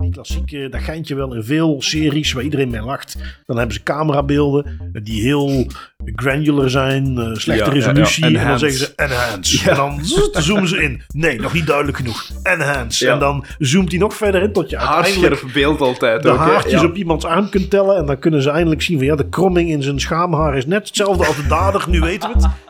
Die klassieke, dat geintje wel in veel series waar iedereen mee lacht. Dan hebben ze camerabeelden die heel granular zijn, eh, slechte Ja, ja, ja. resolutie. En dan zeggen ze enhance. En dan zoomen ze in. Nee, nog niet duidelijk genoeg. Enhance. En dan zoomt hij nog verder in tot je uiteindelijk beeld altijd. de ook, haartjes op iemands arm kunt tellen. En dan kunnen ze eindelijk zien van ja, de kromming in zijn schaamhaar is net hetzelfde als de dader. Nu weten we het.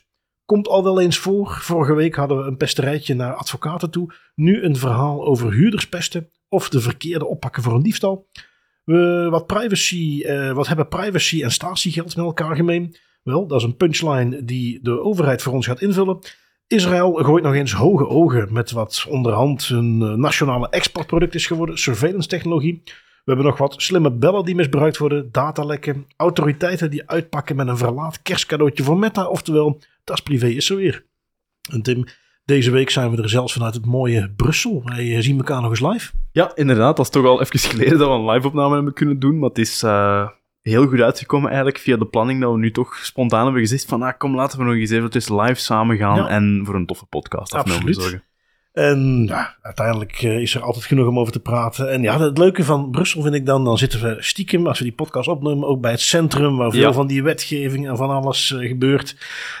komt al wel eens voor. Vorige week hadden we een pesterijtje naar advocaten toe. Nu een verhaal over huurderspesten of de verkeerde oppakken voor een diefstal. We, wat, privacy, eh, wat hebben privacy en statiegeld met elkaar gemeen? Wel, dat is een punchline die de overheid voor ons gaat invullen. Israël gooit nog eens hoge ogen met wat onderhand een eh, nationale exportproduct is geworden, surveillance technologie. We hebben nog wat slimme bellen die misbruikt worden, datalekken, autoriteiten die uitpakken met een verlaat kerstcadeautje voor Meta, oftewel, dat is privé is zo weer. En Tim, deze week zijn we er zelfs vanuit het mooie Brussel. Wij eh, zien elkaar nog eens live. Ja, inderdaad. Dat is toch al even geleden dat we een live-opname hebben kunnen doen. Maar het is eh, heel goed uitgekomen eigenlijk via de planning dat we nu toch spontaan hebben gezegd van ah, kom, laten we nog eens eventjes live samen gaan Ja. en voor een toffe podcast afnemen zorgen. En ja, uiteindelijk eh, is er altijd genoeg om over te praten. En ja, het leuke van Brussel vind ik dan, dan zitten we stiekem, als we die podcast opnemen, ook bij het centrum waar veel Ja. van die wetgeving en van alles eh, gebeurt.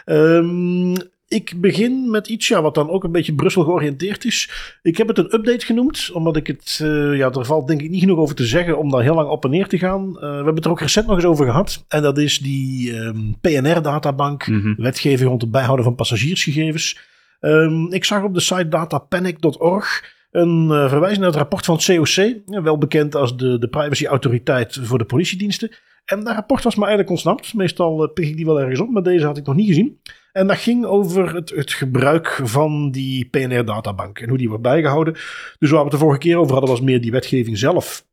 Ehm, ik begin met iets ja, wat dan ook een beetje Brussel georiënteerd is. Ik heb het een update genoemd, omdat ik het, eh, ja, er valt denk ik niet genoeg over te zeggen om daar heel lang op en neer te gaan. We hebben het er ook recent nog eens over gehad. En dat is die ehm, PNR-databank, Mhm. wetgeving rond het bijhouden van passagiersgegevens. Ehm, ik zag op de site datapanic.org een eh, verwijzing naar het rapport van het COC, wel bekend als de, de privacyautoriteit voor de politiediensten. En dat rapport was me eigenlijk ontsnapt. Meestal eh, pik ik die wel ergens op, maar deze had ik nog niet gezien. En dat ging over het, het gebruik van die PNR-databank en hoe die wordt bijgehouden. Dus waar we het de vorige keer over hadden, was meer die wetgeving zelf.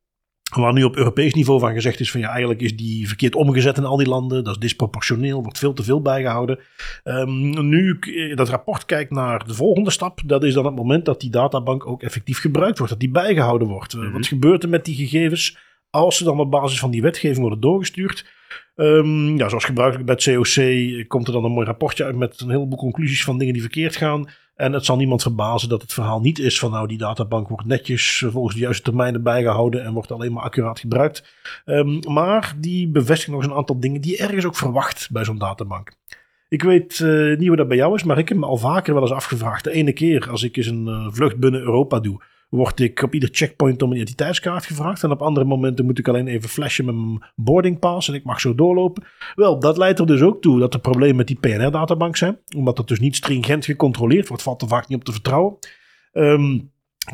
Waar nu op Europees niveau van gezegd is van ja, eigenlijk is die verkeerd omgezet in al die landen. Dat is disproportioneel, wordt veel te veel bijgehouden. Ehm, nu ik dat rapport kijkt naar de volgende stap, dat is dan het moment dat die databank ook effectief gebruikt wordt, dat die bijgehouden wordt. Eh, Mhm. Wat gebeurt er met die gegevens als ze dan op basis van die wetgeving worden doorgestuurd? Ehm, ja, zoals gebruikelijk bij het COC komt er dan een mooi rapportje uit met een heleboel conclusies van dingen die verkeerd gaan. En het zal niemand verbazen dat het verhaal niet is van nou die databank wordt netjes eh, volgens de juiste termijnen bijgehouden en wordt alleen maar accuraat gebruikt. Ehm, maar die bevestigt nog eens een aantal dingen die je ergens ook verwacht bij zo'n databank. Ik weet eh, niet hoe dat bij jou is, maar ik heb me al vaker wel eens afgevraagd. De ene keer als ik eens een eh, vlucht binnen Europa doe, word ik op ieder checkpoint om een identiteitskaart gevraagd. En op andere momenten moet ik alleen even flashen met mijn boardingpass en ik mag zo doorlopen. Wel, dat leidt er dus ook toe dat er problemen met die PNR-databank zijn. Omdat dat dus niet stringent gecontroleerd wordt, valt er vaak niet op te vertrouwen. Ehm,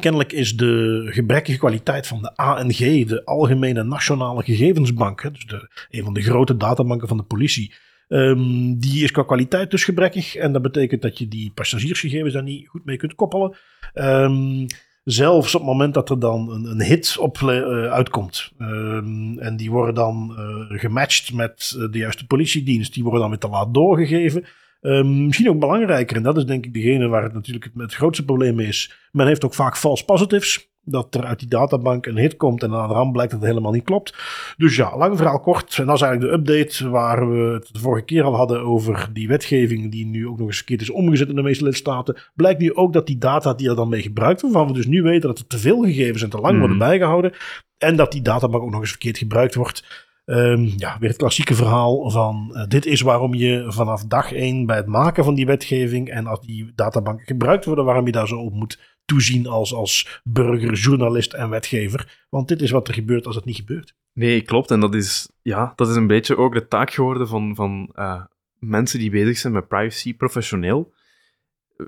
kennelijk is de gebrekkige kwaliteit van de ANG, de Algemene Nationale Gegevensbank, dus de, een van de grote databanken van de politie, ehm, die is qua kwaliteit dus gebrekkig. En dat betekent dat je die passagiersgegevens daar niet goed mee kunt koppelen. Ehm, zelfs op het moment dat er dan een, een hit op eh, uitkomt. ehm, en die worden dan eh, gematcht met eh, de juiste politiedienst. Die worden dan weer te laat doorgegeven. Ehm, misschien ook belangrijker, en dat is denk ik degene waar het natuurlijk het, het grootste probleem is. Men heeft ook vaak false positives. Dat er uit die databank een hit komt en aan de rand blijkt dat het helemaal niet klopt. Dus ja, lang verhaal kort. En dat is eigenlijk de update waar we het de vorige keer al hadden over die wetgeving. Die nu ook nog eens een keer is omgezet in de meeste lidstaten. Blijkt nu ook dat die data die er dan mee gebruikt wordt, waarvan we dus nu weten dat er te veel gegevens en te lang Mhm. worden bijgehouden. En dat die databank ook nog eens verkeerd gebruikt wordt. Ehm, ja, weer het klassieke verhaal van eh, dit is waarom je vanaf dag één bij het maken van die wetgeving en als die databanken gebruikt worden, waarom je daar zo op moet toezien als, als burger, journalist en wetgever. Want dit is wat er gebeurt als het niet gebeurt. Nee, klopt. En dat is, ja, dat is een beetje ook de taak geworden van, van eh, mensen die bezig zijn met privacy professioneel.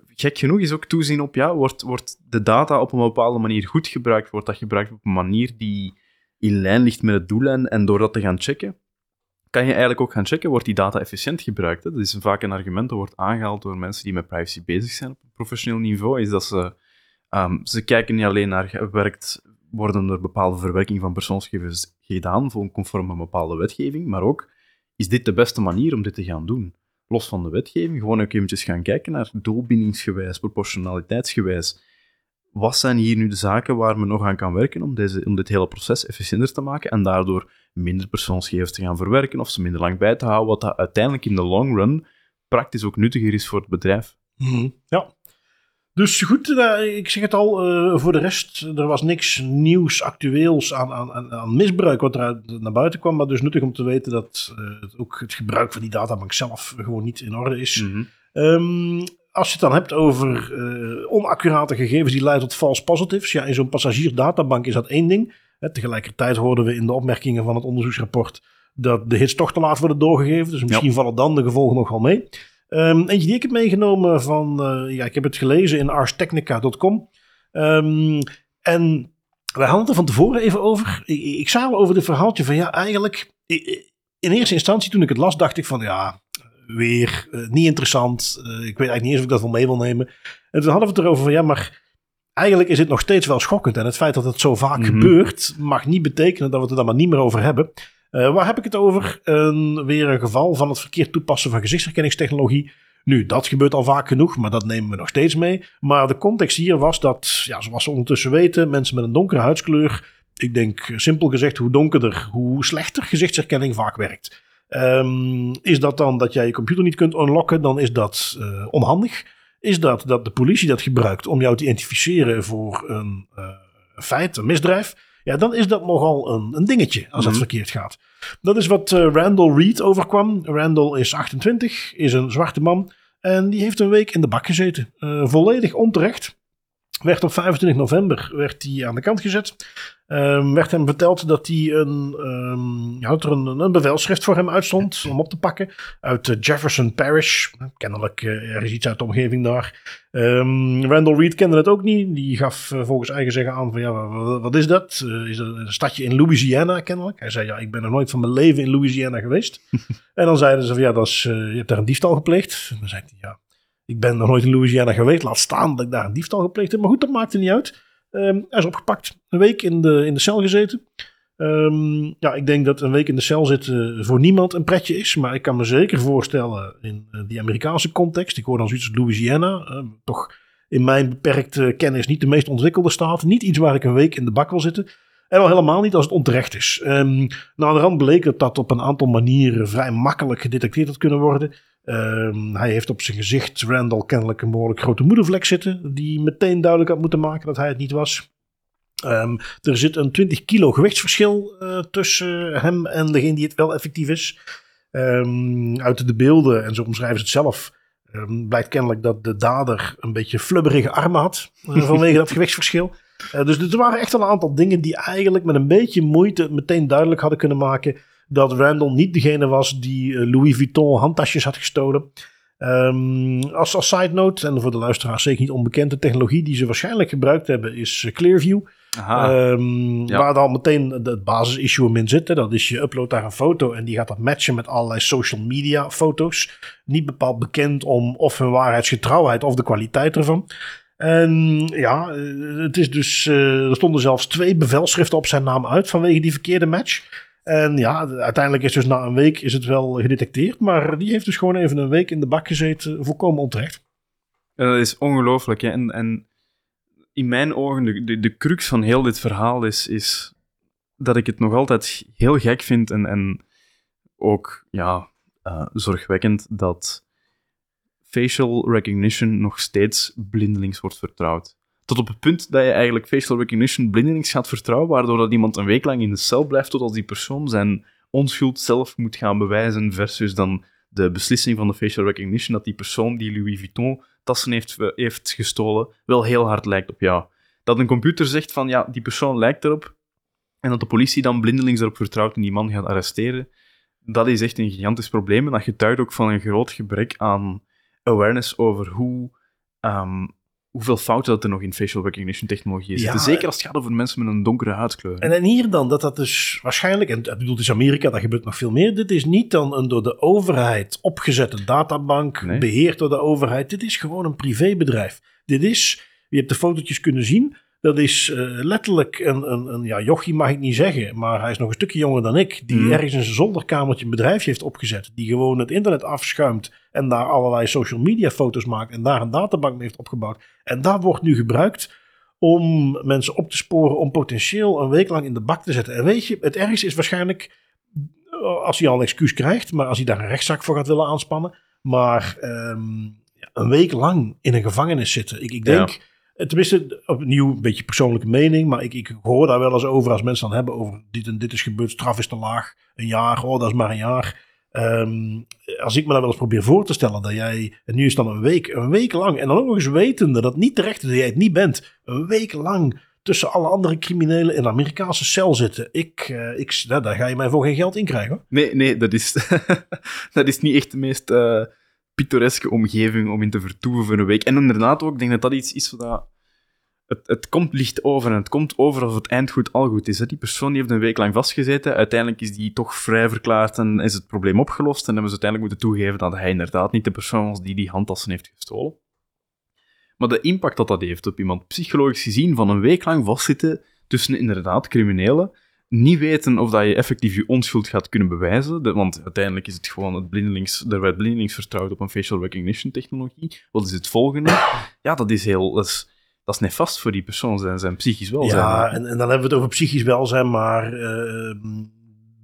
Gek genoeg is ook toezien op, ja, wordt, wordt de data op een bepaalde manier goed gebruikt? Wordt dat gebruikt op een manier die in lijn ligt met het doel? En, en door dat te gaan checken, kan je eigenlijk ook gaan checken, wordt die data efficiënt gebruikt? Dat is vaak een argument dat wordt aangehaald door mensen die met privacy bezig zijn op professioneel niveau, is dat ze, ehm, ze kijken niet alleen naar, werkt worden er bepaalde verwerking van persoonsgegevens gedaan, conform een bepaalde wetgeving, maar ook, is dit de beste manier om dit te gaan doen? Los van de wetgeving, gewoon ook eventjes gaan kijken naar doelbindingsgewijs, proportionaliteitsgewijs. Wat zijn hier nu de zaken waar men nog aan kan werken om, deze, om dit hele proces efficiënter te maken en daardoor minder persoonsgegevens te gaan verwerken of ze minder lang bij te houden, wat dat uiteindelijk in de long run praktisch ook nuttiger is voor het bedrijf. Mhm. Ja. Dus goed, uh, ik zeg het al, uh, voor de rest, er was niks nieuws, actueels aan, aan, aan misbruik wat eruit naar buiten kwam. Maar dus nuttig om te weten dat uh, het ook het gebruik van die databank zelf gewoon niet in orde is. Mhm. Um, als je het dan hebt over onaccurate gegevens die leiden tot false positives. Ja, in zo'n passagiersdatabank is dat één ding. Hè, tegelijkertijd hoorden we in de opmerkingen van het onderzoeksrapport dat de hits toch te laat worden doorgegeven. Dus misschien vallen dan de gevolgen nog wel mee. Um, eentje die ik heb meegenomen van, uh, ja, ik heb het gelezen in arstechnica.com. Um, en we hadden het er van tevoren even over. Ik, ik zag over dit verhaaltje van, ja, eigenlijk, in eerste instantie toen ik het las, dacht ik van, ja, weer uh, niet interessant. Uh, ik weet eigenlijk niet eens of ik dat wel mee wil nemen. En toen hadden we het erover van, ja, maar eigenlijk is het nog steeds wel schokkend. En het feit dat het zo vaak Mhm. gebeurt, mag niet betekenen dat we het er dan maar niet meer over hebben. Uh, waar heb ik het over? Een, weer een geval van het verkeerd toepassen van gezichtsherkenningstechnologie. Nu, dat gebeurt al vaak genoeg, maar dat nemen we nog steeds mee. Maar de context hier was dat, ja, zoals we ondertussen weten, mensen met een donkere huidskleur, ik denk simpel gezegd, hoe donkerder, hoe slechter gezichtsherkenning vaak werkt. Um, is dat dan dat jij je computer niet kunt unlocken, dan is dat uh, onhandig. Is dat dat de politie dat gebruikt om jou te identificeren voor een feit, een misdrijf? Ja, dan is dat nogal een, een dingetje als dat Mhm. verkeerd gaat. Dat is wat uh, Randall Reed overkwam. Randall is 28, is een zwarte man. En die heeft een week in de bak gezeten. Uh, volledig onterecht. Werd op 25 november werd hij aan de kant gezet. Um, werd hem verteld dat hij een, um, ja, dat er een, een bevelschrift voor hem uitstond om op te pakken. Uit uh, Jefferson Parish. Kennelijk uh, er is iets uit de omgeving daar. Um, Randall Reed kende het ook niet. Die gaf uh, volgens eigen zeggen aan van ja, wat, wat is dat? Is dat een stadje in Louisiana kennelijk? Hij zei ja, ik ben nog nooit van mijn leven in Louisiana geweest. en dan zeiden ze van ja, dat is, je hebt daar een diefstal gepleegd. En dan zei hij ja, ik ben nog nooit in Louisiana geweest. Laat staan dat ik daar een diefstal gepleegd heb. Maar goed, dat maakte niet uit. Um, hij is opgepakt. Een week in de, in de cel gezeten. Um, ja, ik denk dat een week in de cel zitten voor niemand een pretje is. Maar ik kan me zeker voorstellen in uh, die Amerikaanse context. Ik hoor dan zoiets als Louisiana. Uh, toch in mijn beperkte kennis niet de meest ontwikkelde staat. Niet iets waar ik een week in de bak wil zitten. En al helemaal niet als het onterecht is. Um, nou, aan de rand bleek dat dat op een aantal manieren vrij makkelijk gedetecteerd had kunnen worden. Um, hij heeft op zijn gezicht, Randall, kennelijk een behoorlijk grote moedervlek zitten. Die meteen duidelijk had moeten maken dat hij het niet was. Um, er zit een 20 kilo gewichtsverschil uh, tussen hem en degene die het wel effectief is. Um, uit de beelden, en zo omschrijven ze het zelf, blijkt kennelijk dat de dader een beetje flubberige armen had. Uh, vanwege dat gewichtsverschil. Uh, dus er waren echt wel een aantal dingen die eigenlijk met een beetje moeite meteen duidelijk hadden kunnen maken dat Randall niet degene was die uh, Louis Vuitton handtasjes had gestolen. Um, als, als side note, en voor de luisteraars zeker niet onbekende technologie die ze waarschijnlijk gebruikt hebben, is uh, Clearview. Um, ja. Waar dan meteen het basisissue in zit. Hè. Dat is je upload daar een foto en die gaat dat matchen met allerlei social media foto's. Niet bepaald bekend om of hun waarheidsgetrouwheid of de kwaliteit ervan. En ja, het is dus, er stonden zelfs twee bevelschriften op zijn naam uit vanwege die verkeerde match. En ja, uiteindelijk is dus na een week is het wel gedetecteerd. Maar die heeft dus gewoon even een week in de bak gezeten, volkomen onterecht. Dat is ongelooflijk. En, en in mijn ogen, de, de, de crux van heel dit verhaal is, is dat ik het nog altijd heel gek vind en, en ook ja, uh, zorgwekkend dat facial recognition nog steeds blindelings wordt vertrouwd. Tot op het punt dat je eigenlijk facial recognition blindelings gaat vertrouwen, waardoor dat iemand een week lang in de cel blijft totdat die persoon zijn onschuld zelf moet gaan bewijzen, versus dan de beslissing van de facial recognition dat die persoon die Louis Vuitton tassen heeft, heeft gestolen, wel heel hard lijkt op jou. Dat een computer zegt van ja, die persoon lijkt erop, en dat de politie dan blindelings erop vertrouwt en die man gaat arresteren, dat is echt een gigantisch probleem. En dat getuigt ook van een groot gebrek aan awareness over hoe, um, hoeveel fouten dat er nog in facial recognition technologie zitten. Ja, Zeker als het gaat over mensen met een donkere huidskleur. En, en hier dan, dat dat dus waarschijnlijk, en ik bedoel, het is Amerika, dat gebeurt nog veel meer. Dit is niet dan een door de overheid opgezette databank, nee. beheerd door de overheid. Dit is gewoon een privébedrijf. Dit is, je hebt de fotootjes kunnen zien, Dat is eh, letterlijk een, een, een, ja, jochie mag ik niet zeggen, maar hij is nog een stukje jonger dan ik. Die Mm. ergens in zijn zolderkamertje een bedrijfje heeft opgezet. Die gewoon het internet afschuimt en daar allerlei social media foto's maakt. En daar een databank mee heeft opgebouwd. En dat wordt nu gebruikt om mensen op te sporen om potentieel een week lang in de bak te zetten. En weet je, het ergste is waarschijnlijk eh, als hij al een excuus krijgt, maar als hij daar een rechtszaak voor gaat willen aanspannen. Maar ehm, een week lang in een gevangenis zitten. Ik, ik denk, tenminste, opnieuw een beetje persoonlijke mening, maar ik, ik hoor daar wel eens over als mensen dan hebben over dit en dit is gebeurd, straf is te laag, een jaar, oh dat is maar een jaar. Ehm, als ik me dan wel eens probeer voor te stellen dat jij, en nu is dan een week, een week lang, en dan ook nog eens wetende dat niet terecht is dat jij het niet bent, een week lang tussen alle andere criminelen in een Amerikaanse cel zitten. Ik, eh, ik, daar ga je mij voor geen geld in krijgen. hoor. Nee, nee, dat is, dat is niet echt de meest eh, pittoreske omgeving om in te vertoeven voor een week. En inderdaad ook, ik denk dat dat iets is wat... Het, het komt licht over en het komt over als het eindgoed al goed is. Hè. Die persoon die heeft een week lang vastgezeten. Uiteindelijk is die toch vrij verklaard en is het probleem opgelost. En hebben ze uiteindelijk moeten toegeven dat hij inderdaad niet de persoon was die die handtassen heeft gestolen. Maar de impact dat dat heeft op iemand, psychologisch gezien, van een week lang vastzitten tussen inderdaad criminelen, niet weten of dat je effectief je onschuld gaat kunnen bewijzen, de- want uiteindelijk is het gewoon het blindelings, er werd blindelings vertrouwd op een facial recognition technologie. Wat is het volgende? Ja, dat is heel, dat is, dat is nefast voor die persoon, zijn, zijn psychisch welzijn. Ja, en, en dan hebben we het over psychisch welzijn, maar eh,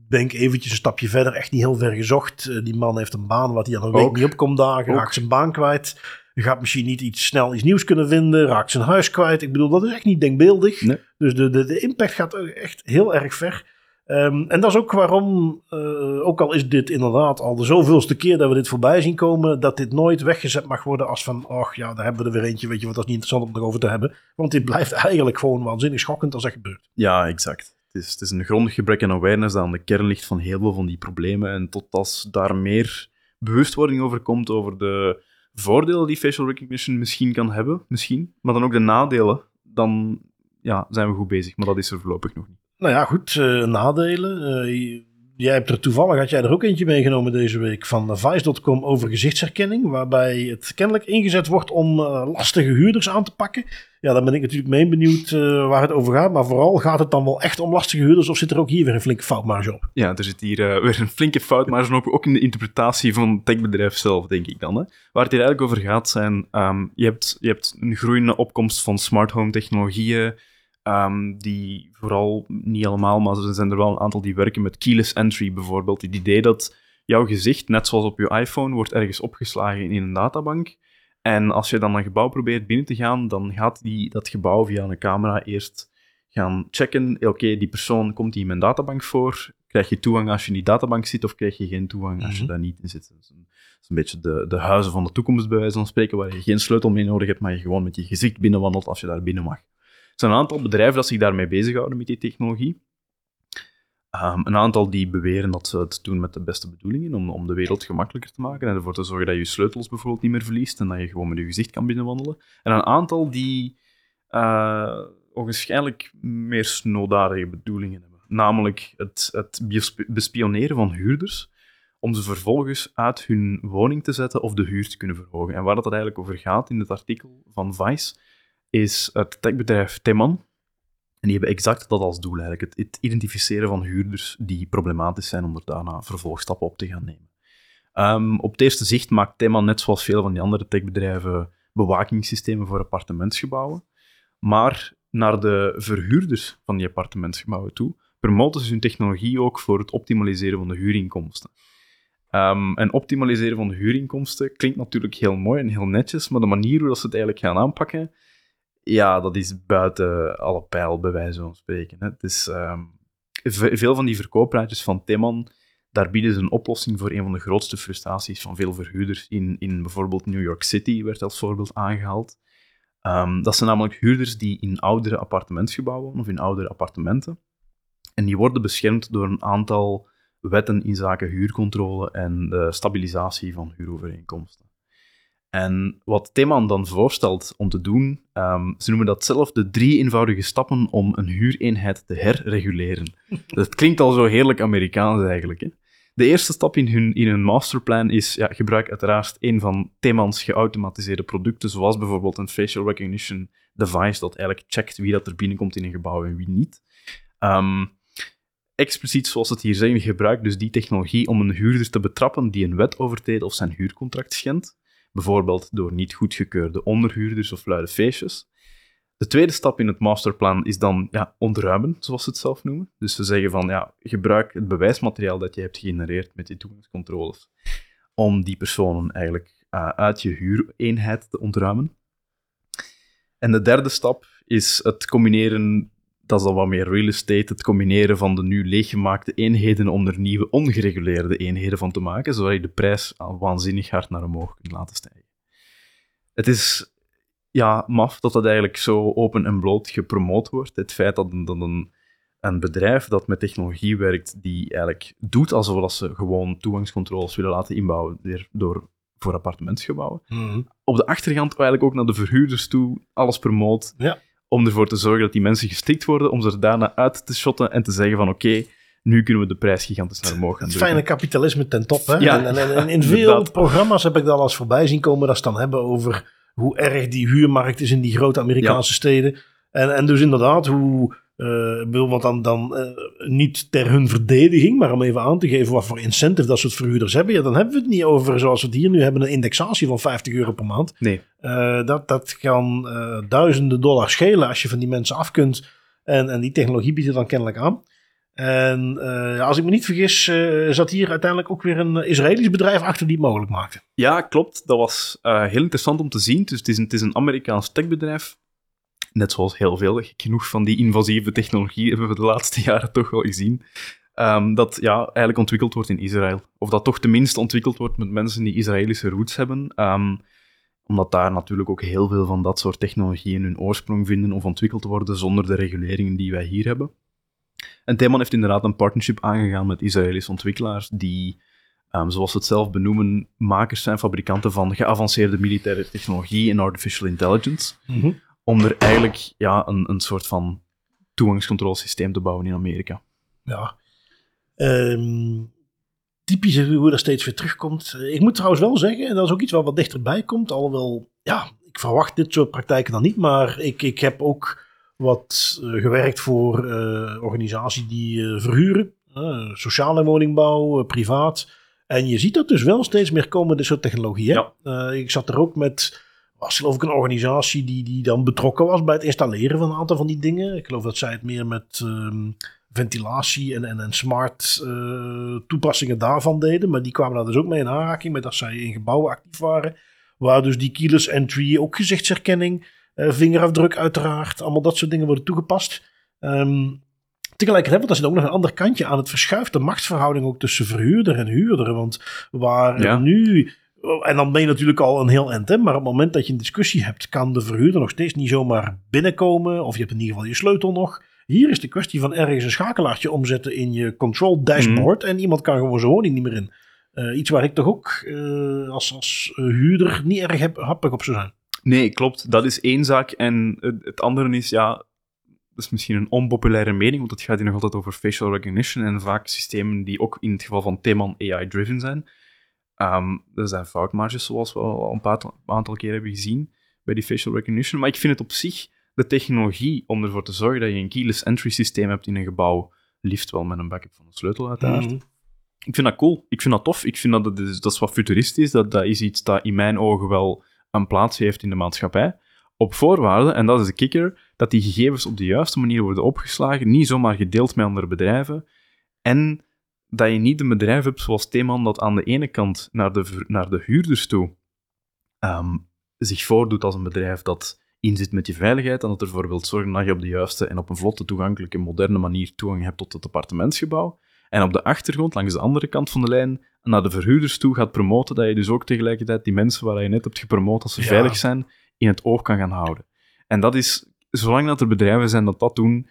denk eventjes een stapje verder, echt niet heel ver gezocht. Eh, die man heeft een baan wat hij al een week niet op komt dagen, raakt zijn baan kwijt. Gaat misschien niet iets snel iets nieuws kunnen vinden, raakt zijn huis kwijt. Ik bedoel, dat is echt niet denkbeeldig. Nee. Dus de, de, de impact gaat echt heel erg ver. Ehm, en dat is ook waarom, eh, ook al is dit inderdaad al de zoveelste keer dat we dit voorbij zien komen, dat dit nooit weggezet mag worden als van, ach ja, daar hebben we er weer eentje, weet je wat, dat is niet interessant om het nog over te hebben. Want dit blijft eigenlijk gewoon waanzinnig schokkend als dat gebeurt. Ja, exact. Het is, het is een grondig gebrek aan awareness dat aan de kern ligt van heel veel van die problemen. En tot als daar meer bewustwording over komt, over de voordelen die facial recognition misschien kan hebben, misschien, maar dan ook de nadelen, dan ja, zijn we goed bezig. Maar dat is er voorlopig nog niet. Nou ja, goed, eh, nadelen. Eh, jij hebt er toevallig, had jij er ook eentje meegenomen deze week van Vice.com over gezichtsherkenning, waarbij het kennelijk ingezet wordt om eh, lastige huurders aan te pakken. Ja, dan ben ik natuurlijk mee benieuwd eh, waar het over gaat, maar vooral gaat het dan wel echt om lastige huurders of zit er ook hier weer een flinke foutmarge op? Ja, er zit hier eh, weer een flinke fout, maar ook, ook in de interpretatie van het techbedrijf zelf, denk ik dan. Hè. Waar het hier eigenlijk over gaat zijn, ehm, je, hebt, je hebt een groeiende opkomst van smart home technologieën, ehm, die vooral, niet allemaal, maar er zijn er wel een aantal die werken met keyless entry bijvoorbeeld. Het idee dat jouw gezicht, net zoals op je iPhone, wordt ergens opgeslagen in een databank. En als je dan een gebouw probeert binnen te gaan, dan gaat die, dat gebouw via een camera eerst gaan checken. Oké, die persoon komt die in mijn databank voor. Krijg je toegang als je in die databank zit, of krijg je geen toegang als je Mhm. daar niet in zit? Dat is een, dat is een beetje de, de huizen van de toekomst, bij wijze van spreken, waar je geen sleutel mee nodig hebt, maar je gewoon met je gezicht binnenwandelt als je daar binnen mag. Er zijn een aantal bedrijven dat zich daarmee bezighouden met die technologie. Ehm, een aantal die beweren dat ze het doen met de beste bedoelingen, om, om de wereld gemakkelijker te maken en ervoor te zorgen dat je sleutels bijvoorbeeld niet meer verliest en dat je gewoon met je gezicht kan binnenwandelen. En een aantal die eh waarschijnlijk meer snoodaardige bedoelingen hebben. Namelijk het, het bespioneren van huurders, om ze vervolgens uit hun woning te zetten of de huur te kunnen verhogen. En waar dat eigenlijk over gaat in het artikel van Vice, is het techbedrijf Teman. En die hebben exact dat als doel eigenlijk, het, identificeren van huurders die problematisch zijn om er daarna vervolgstappen op te gaan nemen. Ehm, op het eerste zicht maakt Teman, net zoals veel van die andere techbedrijven, bewakingssystemen voor appartementsgebouwen. Maar naar de verhuurders van die appartementsgebouwen toe, promoten ze hun technologie ook voor het optimaliseren van de huurinkomsten. Ehm, en optimaliseren van de huurinkomsten klinkt natuurlijk heel mooi en heel netjes, maar de manier hoe dat ze het eigenlijk gaan aanpakken, ja, dat is buiten alle pijl, bij wijze van spreken. Hè. Het is, ehm, ve- veel van die verkoopraadjes van Teman, daar bieden ze een oplossing voor een van de grootste frustraties van veel verhuurders in, in bijvoorbeeld New York City, werd als voorbeeld aangehaald. Ehm, dat zijn namelijk huurders die in oudere appartementsgebouwen of in oudere appartementen. En die worden beschermd door een aantal wetten in zaken huurcontrole en de stabilisatie van huurovereenkomsten. En wat Theman dan voorstelt om te doen, ehm, ze noemen dat zelf de drie eenvoudige stappen om een huureenheid te herreguleren. Dat klinkt al zo heerlijk Amerikaans eigenlijk. Hè? De eerste stap in hun, in hun masterplan is, ja, gebruik uiteraard een van Themans geautomatiseerde producten, zoals bijvoorbeeld een facial recognition device dat eigenlijk checkt wie dat er binnenkomt in een gebouw en wie niet. Ehm, expliciet, zoals het hier zeggen, gebruikt dus die technologie om een huurder te betrappen die een wet overtreedt of zijn huurcontract schendt. Bijvoorbeeld door niet goedgekeurde onderhuurders of luide feestjes. De tweede stap in het masterplan is dan ja, ontruimen, zoals ze het zelf noemen. Dus ze zeggen van, ja, gebruik het bewijsmateriaal dat je hebt gegenereerd met die toegangscontroles om die personen eigenlijk uh, uit je huureenheid te ontruimen. En de derde stap is het combineren, dat is dan wat meer real estate, het combineren van de nu leeggemaakte eenheden om er nieuwe ongereguleerde eenheden van te maken, zodat je de prijs waanzinnig hard naar omhoog kunt laten stijgen. Het is ja, maf dat dat eigenlijk zo open en bloot gepromoot wordt. Het feit dat, dat een, een bedrijf dat met technologie werkt, die eigenlijk doet alsof ze gewoon toegangscontroles willen laten inbouwen door, voor appartementsgebouwen. Mhm. Op de achtergrond eigenlijk ook naar de verhuurders toe alles promoot, Ja. Om ervoor te zorgen dat die mensen gestikt worden, om ze er daarna uit te shotten en te zeggen van oké, nu kunnen we de prijs gigantisch naar omhoog gaan Het drukken. fijne kapitalisme ten top. Hè? Ja, en, en, en in veel inderdaad. programma's heb ik dat al eens voorbij zien komen. Dat ze dan hebben over hoe erg die huurmarkt is in die grote Amerikaanse steden. En, en dus inderdaad, hoe. Eh, wil want dan, dan eh, niet ter hun verdediging, maar om even aan te geven wat voor incentive dat soort verhuurders hebben. Ja, dan hebben we het niet over zoals we het hier nu hebben, een indexatie van 50 euro per maand. Nee, Eh, dat, dat kan eh, duizenden dollars schelen als je van die mensen af kunt. En, en die technologie biedt het dan kennelijk aan. En eh, als ik me niet vergis, eh, zat hier uiteindelijk ook weer een Israëlisch bedrijf achter die het mogelijk maakte. Ja, klopt. Dat was eh, heel interessant om te zien. Dus het is een, het is een Amerikaans techbedrijf. Net zoals heel veel, genoeg van die invasieve technologie hebben we de laatste jaren toch wel gezien. Ehm, dat ja, eigenlijk ontwikkeld wordt in Israël. Of dat toch tenminste ontwikkeld wordt met mensen die Israëlische roots hebben. Ehm, omdat daar natuurlijk ook heel veel van dat soort technologieën hun oorsprong vinden of ontwikkeld worden zonder de reguleringen die wij hier hebben. En Theman heeft inderdaad een partnership aangegaan met Israëlische ontwikkelaars die Ehm, zoals ze het zelf benoemen, makers zijn, fabrikanten van geavanceerde militaire technologie en artificial intelligence, om er eigenlijk ja, een, een soort van toegangscontrolesysteem te bouwen in Amerika. Ja. Ehm, typisch hoe dat steeds weer terugkomt. Eh, Ik moet trouwens wel zeggen, en dat is ook iets wat wat dichterbij komt, alhoewel, ja, ik verwacht dit soort praktijken dan niet, maar ik, ik heb ook wat eh, gewerkt voor eh, organisaties die verhuren, sociale woningbouw, privaat. En je ziet dat dus wel steeds meer komen, dit soort technologieën. Ja. Ik zat er ook met, was geloof ik een organisatie die, die dan betrokken was bij het installeren van een aantal van die dingen. Ik geloof dat zij het meer met ehm, ventilatie en, en, en smart eh, toepassingen daarvan deden. Maar die kwamen daar dus ook mee in aanraking met dat zij in gebouwen actief waren. Waar dus die keyless entry, ook gezichtsherkenning, eh, vingerafdruk uiteraard, allemaal dat soort dingen worden toegepast. Ehm, tegelijkertijd, want er zit ook nog een ander kantje aan. Het verschuift de machtsverhouding ook tussen verhuurder en huurder. Want waar Ja. nu... En dan ben je natuurlijk al een heel eind, hè, maar op het moment dat je een discussie hebt, kan de verhuurder nog steeds niet zomaar binnenkomen. Of je hebt in ieder geval je sleutel nog. Hier is de kwestie van ergens een schakelaartje omzetten in je control dashboard. En iemand kan gewoon zijn woning niet meer in. Eh, iets waar ik toch ook eh, als, als eh, huurder niet erg heb, happig op zou zijn. Nee, klopt. Dat is één zaak. En het, het andere is, ja, dat is misschien een onpopulaire mening, want het gaat hier nog altijd over facial recognition en vaak systemen die ook in het geval van Theman AI-driven zijn. Ehm er zijn foutmarges, zoals we al een paar, een aantal keer hebben gezien bij die facial recognition. Maar ik vind het op zich, de technologie om ervoor te zorgen dat je een keyless entry systeem hebt in een gebouw, liefst wel met een backup van de sleutel uiteraard. Mhm. Ik vind dat cool. Ik vind dat tof. Ik vind dat het is, dat is wat futuristisch. Dat, dat is iets dat in mijn ogen wel een plaats heeft in de maatschappij. Op voorwaarde, en dat is de kikker, dat die gegevens op de juiste manier worden opgeslagen, niet zomaar gedeeld met andere bedrijven. En dat je niet een bedrijf hebt zoals Theman dat aan de ene kant naar de, naar de huurders toe ehm, zich voordoet als een bedrijf dat inzit met je veiligheid en dat ervoor wilt zorgen dat je op de juiste en op een vlotte, toegankelijke, moderne manier toegang hebt tot het appartementsgebouw. En op de achtergrond, langs de andere kant van de lijn, naar de verhuurders toe gaat promoten, dat je dus ook tegelijkertijd die mensen waar je net hebt gepromoot als ze Ja. veilig zijn, in het oog kan gaan houden. En dat is, zolang dat er bedrijven zijn dat dat doen,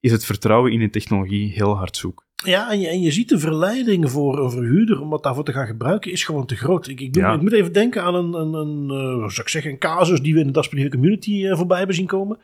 is het vertrouwen in de technologie heel hard zoek. Ja, en je, en je ziet de verleiding voor een verhuurder om wat daarvoor te gaan gebruiken is gewoon te groot. Ik, ik, doe- Ja. ik moet even denken aan een, een, een eh, zou ik zeggen, een casus die we in de Dasperige community eh, voorbij hebben zien komen.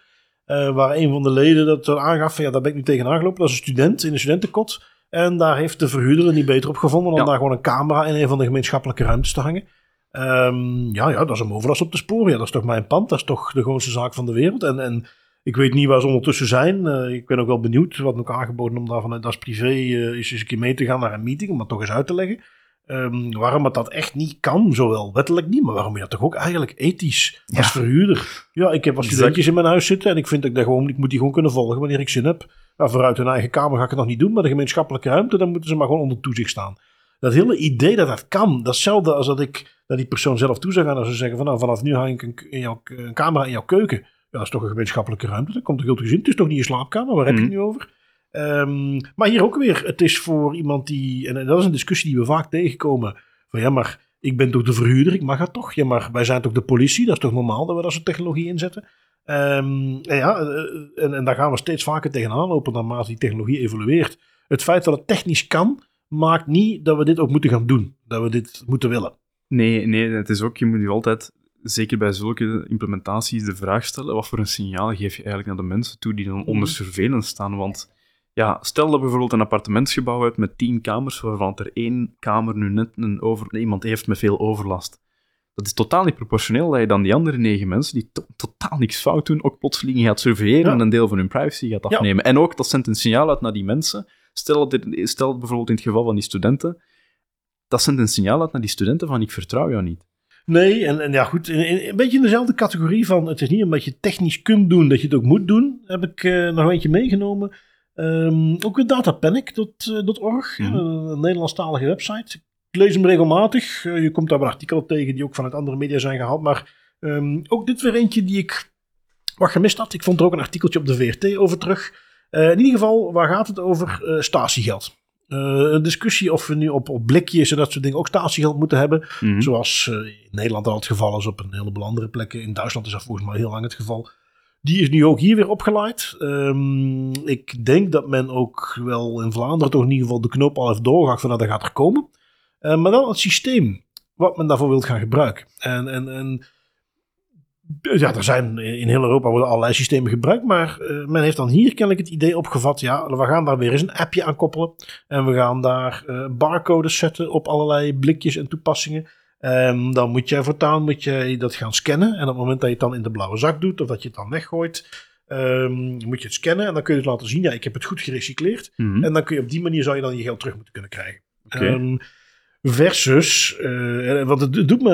Eh, waar een van de leden dat aangaf van ja, daar ben ik nu tegenaan gelopen. Dat is een student in een studentenkot. En daar heeft de verhuurder er niet beter op gevonden dan Ja. daar gewoon een camera in een van de gemeenschappelijke ruimtes te hangen. Ehm, ja, ja, dat is een overlast op de sporen. Ja, dat is toch mijn pand. Dat is toch de grootste zaak van de wereld. En, en ik weet niet waar ze ondertussen zijn. Eh, ik ben ook wel benieuwd. Wat ook aangeboden om daar vanuit als privé uh, eens een keer mee te gaan naar een meeting. Om dat toch eens uit te leggen. Um, waarom het dat echt niet kan, zowel wettelijk niet, maar waarom je dat toch ook eigenlijk ethisch als verhuurder. Ja, ik heb wat studentjes in mijn huis zitten en ik vind dat ik, gewoon, ik moet die gewoon kunnen volgen wanneer ik zin heb. Nou, vooruit hun eigen kamer ga ik het nog niet doen, maar de gemeenschappelijke ruimte, dan moeten ze maar gewoon onder toezicht staan. Dat hele idee dat dat kan, dat is hetzelfde als dat ik dat die persoon zelf toe zou gaan als ze zeggen van nou, vanaf nu hang ik een, in jouw, een camera in jouw keuken. Ja, dat is toch een gemeenschappelijke ruimte, dat komt toch heel gezin. Het is toch niet je slaapkamer, waar heb je het mhm. nu over? Um, maar hier ook weer, het is voor iemand die, en dat is een discussie die we vaak tegenkomen, van ja, maar ik ben toch de verhuurder, ik mag het toch? Ja, maar wij zijn toch de politie, dat is toch normaal dat we dat soort technologie inzetten? Um, en ja, eh, en, en, daar gaan we steeds vaker tegenaan lopen naarmate die technologie evolueert. Het feit dat het technisch kan, maakt niet dat we dit ook moeten gaan doen, dat we dit moeten willen. Nee, nee, het is ook, je moet je altijd, zeker bij zulke implementaties, de vraag stellen, wat voor een signaal geef je eigenlijk naar de mensen toe die dan onder mhm. surveillance staan? Want ja, stel dat bijvoorbeeld een appartementsgebouw hebt met tien kamers, waarvan er één kamer nu net een over, iemand heeft met veel overlast. Dat is totaal niet proportioneel dat je dan die andere negen mensen, die totaal niks fout doen, ook plotseling gaat surveilleren en een deel van hun privacy gaat afnemen. En ook, dat zendt een signaal uit naar die mensen. Stel, dit, stel bijvoorbeeld in het geval van die studenten, dat zendt een signaal uit naar die studenten van ik vertrouw jou niet. Nee, en, en ja goed, in, een beetje in dezelfde categorie van het is niet omdat je technisch kunt doen dat je het ook moet doen, heb ik uh, nog eentje meegenomen. Um, ook weer datapanic.org, mm -hmm. een Nederlandstalige website. Ik lees hem regelmatig. Uh, je komt daar wel artikelen tegen die ook vanuit andere media zijn gehaald. Maar um, ook dit weer eentje die ik wat gemist had. Ik vond er ook een artikeltje op de VRT over terug. Uh, in ieder geval, waar gaat het over? Statiegeld. Een discussie of we nu op, op blikjes en dat soort dingen ook statiegeld moeten hebben. Mm -hmm. Zoals in Nederland al het geval is op een heleboel andere plekken. In Duitsland is dat volgens mij heel lang het geval. Die is nu ook hier weer opgeleid. Um, ik denk dat men ook wel in Vlaanderen toch in ieder geval de knoop al heeft doorgehakt van dat gaat er komen. Uh, maar dan het systeem wat men daarvoor wil gaan gebruiken. En, en, en ja, er zijn in heel Europa worden allerlei systemen gebruikt, maar uh, men heeft dan hier kennelijk het idee opgevat, ja, we gaan daar weer eens een appje aan koppelen en we gaan daar uh, barcodes zetten op allerlei blikjes en toepassingen. Um, dan moet jij voortaan moet jij dat gaan scannen. En op het moment dat je het dan in de blauwe zak doet, of dat je het dan weggooit, um, moet je het scannen. En dan kun je het laten zien, ja, ik heb het goed gerecycleerd. Mm -hmm. En dan kun je op die manier zou je dan je geld terug moeten kunnen krijgen. Okay. Um, versus, uh, want het doet me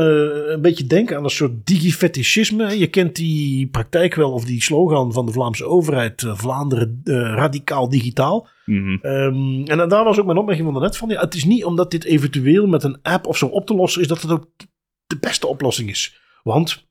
een beetje denken aan een soort digifetischisme. Je kent die praktijk wel, of die slogan van de Vlaamse overheid, uh, Vlaanderen uh, radicaal digitaal. Mm -hmm. um, en daar was ook mijn opmerking van net van. Ja, het is niet omdat dit eventueel met een app of zo op te lossen is, dat het ook de beste oplossing is. Want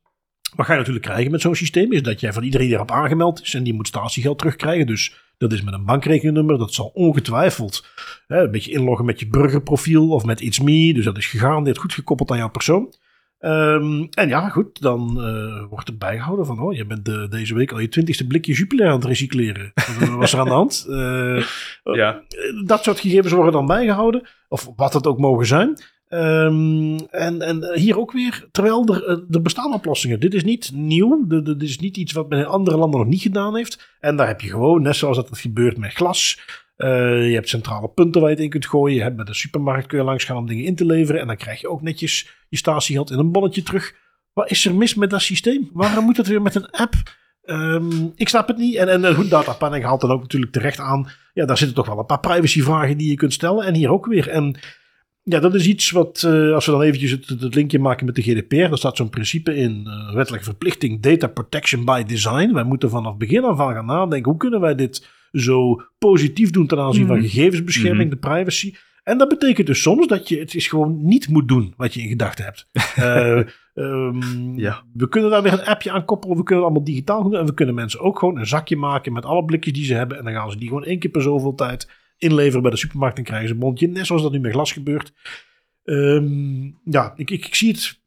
wat ga je natuurlijk krijgen met zo'n systeem, is dat jij van iedereen die erop aangemeld is en die moet statiegeld terugkrijgen. Dus dat is met een bankrekeningnummer. Dat zal ongetwijfeld hè, een beetje inloggen met je burgerprofiel of met It's Me. Dus dat is gegarandeerd goed gekoppeld aan jouw persoon. Um, en ja, goed, dan uh, wordt er bijgehouden van, oh, je bent de, deze week al je twintigste blikje Jupiler aan het recycleren. Wat was er aan de hand? Uh, ja. Dat soort gegevens worden dan bijgehouden, of wat het ook mogen zijn. Um, en, en hier ook weer, terwijl er, eh, er bestaan oplossingen. Dit is niet nieuw. Dit is niet iets wat men in andere landen nog niet gedaan heeft. En daar heb je gewoon, net zoals dat het gebeurt met glas. Uh, je hebt centrale punten waar je het in kunt gooien. Je hebt met de supermarkt kun je langs gaan om dingen in te leveren. En dan krijg je ook netjes je statiegeld in een bonnetje terug. Wat is er mis met dat systeem? Waarom moet het weer met een app? Um, ik snap het niet. En, en goed, Data haalt dan ook natuurlijk terecht aan. Ja, daar zitten toch wel een paar privacyvragen die je kunt stellen. En hier ook weer. En ja, dat is iets wat, uh, als we dan eventjes het, het, linkje maken met de GDPR, daar staat zo'n principe in, uh, wettelijke verplichting, data protection by design. Wij moeten vanaf begin af aan gaan nadenken, hoe kunnen wij dit zo positief doen ten aanzien van mhm. gegevensbescherming, mm -hmm. de privacy. En dat betekent dus soms dat je het is gewoon niet moet doen wat je in gedachten hebt. uh, um, ja. We kunnen daar weer een appje aan koppelen. We kunnen het allemaal digitaal doen. En we kunnen mensen ook gewoon een zakje maken met alle blikjes die ze hebben. En dan gaan ze die gewoon één keer per zoveel tijd inleveren bij de supermarkt en krijgen ze een bondje. Net zoals dat nu met glas gebeurt. Um, ja, ik, ik, ik, zie het.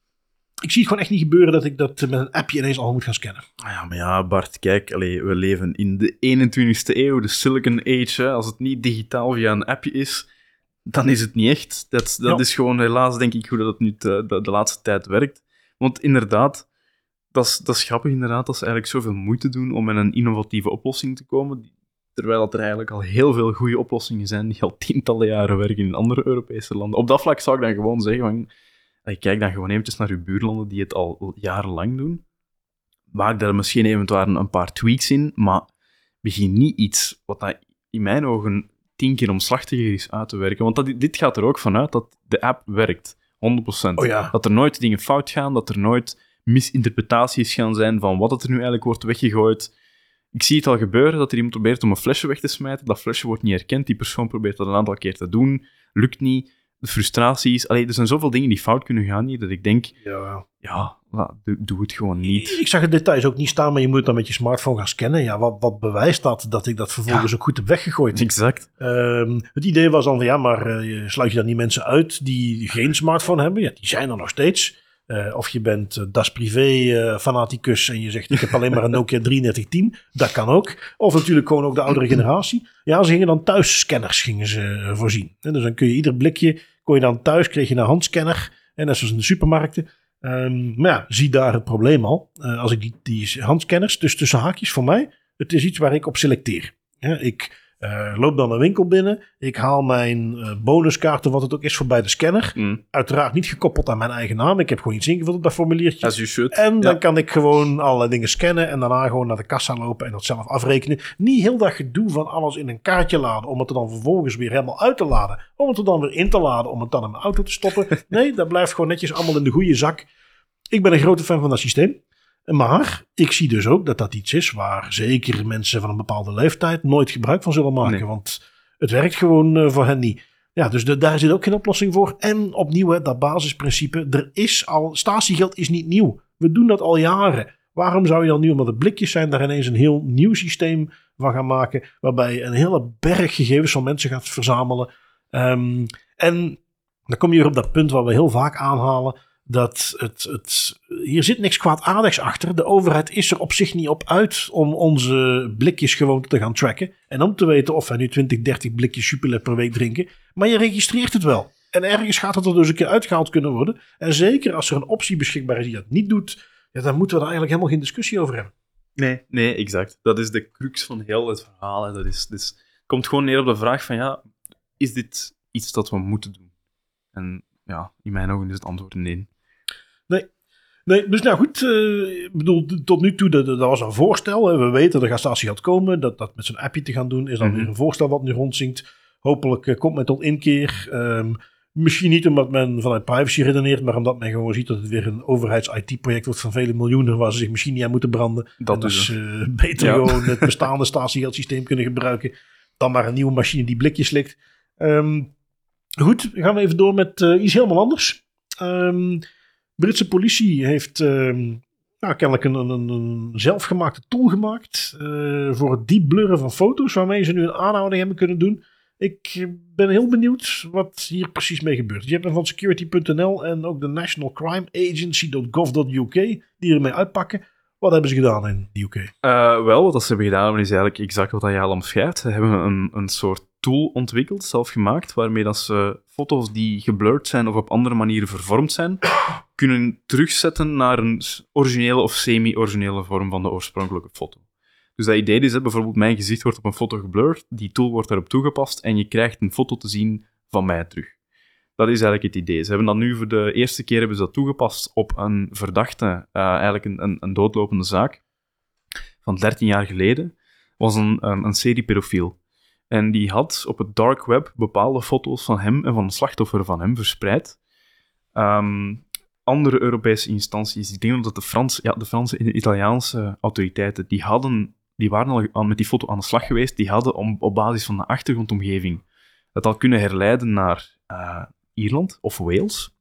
Ik zie het gewoon echt niet gebeuren dat ik dat met een appje ineens al moet gaan scannen. Ah ja, maar ja, Bart, kijk, we leven in de 21ste eeuw, de Silicon Age. Hè. Als het niet digitaal via een appje is, dan is het niet echt. Dat, dat ja. is gewoon helaas, denk ik, hoe dat het nu de laatste tijd werkt. Want inderdaad, dat is, dat is grappig inderdaad, dat ze eigenlijk zoveel moeite doen om met een innovatieve oplossing te komen. Terwijl er eigenlijk al heel veel goede oplossingen zijn die al tientallen jaren werken in andere Europese landen. Op dat vlak zou ik dan gewoon zeggen van, kijk dan gewoon eventjes naar uw buurlanden die het al jarenlang doen. Maak daar misschien eventueel een paar tweaks in, maar begin niet iets wat dat in mijn ogen tien keer omslachtiger is uit te werken. Want dat, dit gaat er ook vanuit dat de app werkt. 100%. Oh ja. Dat er nooit dingen fout gaan, dat er nooit misinterpretaties gaan zijn van wat er nu eigenlijk wordt weggegooid. Ik zie het al gebeuren dat er iemand probeert om een flesje weg te smijten. Dat flesje wordt niet herkend. Die persoon probeert dat een aantal keer te doen. Lukt niet. De frustraties. Allee, er zijn zoveel dingen die fout kunnen gaan hier, dat ik denk, Ja. doe, doe het gewoon niet. Ik zag de details ook niet staan, maar je moet dan met je smartphone gaan scannen. Ja, wat, wat bewijst dat, dat ik dat vervolgens ook goed heb weggegooid? Exact. Ehm, het idee was dan van, ja, maar eh, sluit je dan die mensen uit die geen smartphone hebben? Ja, die zijn er nog steeds. Eh, of je bent uh, Das Privé eh, fanaticus en je zegt ik heb alleen maar een Nokia 3310. Dat kan ook. Of natuurlijk gewoon ook de oudere generatie. Ja, ze gingen dan thuis scanners gingen ze eh, voorzien. En dus dan kun je ieder blikje, kon je dan thuis, kreeg je een handscanner. En net zoals in de supermarkten. Ehm, maar ja, zie daar het probleem al. Eh, als ik die, die handscanners, dus tussen haakjes voor mij, het is iets waar ik op selecteer. Ja, ik eh, loop dan een winkel binnen. Ik haal mijn eh, bonuskaarten, wat het ook is, voorbij de scanner. Mm. Uiteraard niet gekoppeld aan mijn eigen naam. Ik heb gewoon iets ingevuld op dat formuliertje. As you should. En dan Ja. kan ik gewoon allerlei dingen scannen en daarna gewoon naar de kassa lopen en dat zelf afrekenen. Niet heel dat gedoe van alles in een kaartje laden om het er dan vervolgens weer helemaal uit te laden. Om het er dan weer in te laden om het dan in mijn auto te stoppen. Nee, dat blijft gewoon netjes allemaal in de goede zak. Ik ben een grote fan van dat systeem. Maar ik zie dus ook dat dat iets is waar zeker mensen van een bepaalde leeftijd nooit gebruik van zullen maken. Nee. Want het werkt gewoon eh, voor hen niet. Ja, dus de- daar zit ook geen oplossing voor. En opnieuw, hè, dat basisprincipe. Er is al, statiegeld is niet nieuw. We doen dat al jaren. Waarom zou je dan nu, omdat het blikjes zijn, daar ineens een heel nieuw systeem van gaan maken. Waarbij je een hele berg gegevens van mensen gaat verzamelen. Ehm, en dan kom je weer op dat punt wat we heel vaak aanhalen. Dat het, het, hier zit niks kwaadaardigs achter. De overheid is er op zich niet op uit om onze blikjes gewoon te gaan tracken. En om te weten of wij nu 20, 30 blikjes Jupiler per week drinken. Maar je registreert het wel. En ergens gaat het er dus een keer uitgehaald kunnen worden. En zeker als er een optie beschikbaar is die dat niet doet. Ja, dan moeten we daar eigenlijk helemaal geen discussie over hebben. Nee, nee, exact. Dat is de crux van heel het verhaal. Hè. Dat is, dus, komt gewoon neer op de vraag van, ja, is dit iets dat we moeten doen? En ja, in mijn ogen is het antwoord nee. Nee, dus nou goed. ik bedoel, tot nu toe, dat, dat was een voorstel. Hè. We weten, er gaat statiegeld komen. Dat, dat met zo'n appje te gaan doen, is dan Mhm. weer een voorstel wat nu rondzinkt. Hopelijk eh, komt men tot inkeer. Ehm, misschien niet omdat men vanuit privacy redeneert, maar omdat men gewoon ziet dat het weer een overheids-IT-project wordt van vele miljoenen, waar ze zich misschien niet aan moeten branden. Dat en dus. beter Ja. gewoon het bestaande statiegeldsysteem kunnen gebruiken, dan maar een nieuwe machine die blikjes slikt. Ehm, goed, gaan we even door met eh, iets helemaal anders. Ehm, Britse politie heeft ehm, kennelijk een, een, een zelfgemaakte tool gemaakt eh, voor het diep blurren van foto's, waarmee ze nu een aanhouding hebben kunnen doen. Ik ben heel benieuwd wat hier precies mee gebeurt. Je hebt van security.nl en ook de National Crime Agency.gov.uk die ermee uitpakken. Wat hebben ze gedaan in de UK? Eh, wel, wat ze hebben gedaan is eigenlijk exact wat jij al omschrijft. Ze hebben een, een soort tool ontwikkeld, zelf gemaakt, waarmee dat ze foto's die geblurred zijn of op andere manieren vervormd zijn, kunnen terugzetten naar een originele of semi-originele vorm van de oorspronkelijke foto. Dus dat idee is, hè, bijvoorbeeld mijn gezicht wordt op een foto geblurred, die tool wordt daarop toegepast en je krijgt een foto te zien van mij terug. Dat is eigenlijk het idee. Ze hebben dat nu voor de eerste keer hebben ze dat toegepast op een verdachte, eh, eigenlijk een, een, een doodlopende zaak van 13 jaar geleden, was een, een, een seriepedofiel. En die had op het dark web bepaalde foto's van hem en van een slachtoffer van hem verspreid. Ehm, andere Europese instanties, ik denk dat de, Frans, ja, de Franse en de Italiaanse autoriteiten, die, hadden, die waren al met die foto aan de slag geweest, die hadden op basis van de achtergrondomgeving het al kunnen herleiden naar eh, Ierland of Wales.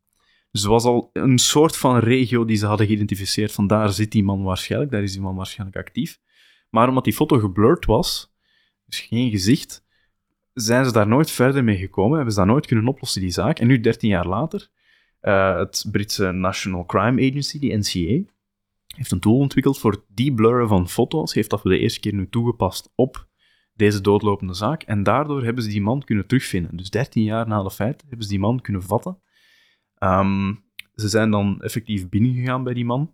Dus er was al een soort van regio die ze hadden geïdentificeerd. Van daar zit die man waarschijnlijk, daar is die man waarschijnlijk actief. Maar omdat die foto geblurred was, dus geen gezicht, zijn ze daar nooit verder mee gekomen. Hebben ze dat nooit kunnen oplossen, die zaak. En nu, 13 jaar later, eh, het Britse National Crime Agency, die NCA, heeft een tool ontwikkeld voor het deblurren van foto's. Heeft dat voor de eerste keer nu toegepast op deze doodlopende zaak. En daardoor hebben ze die man kunnen terugvinden. Dus 13 jaar na de feiten hebben ze die man kunnen vatten. Ehm, ze zijn dan effectief binnengegaan bij die man.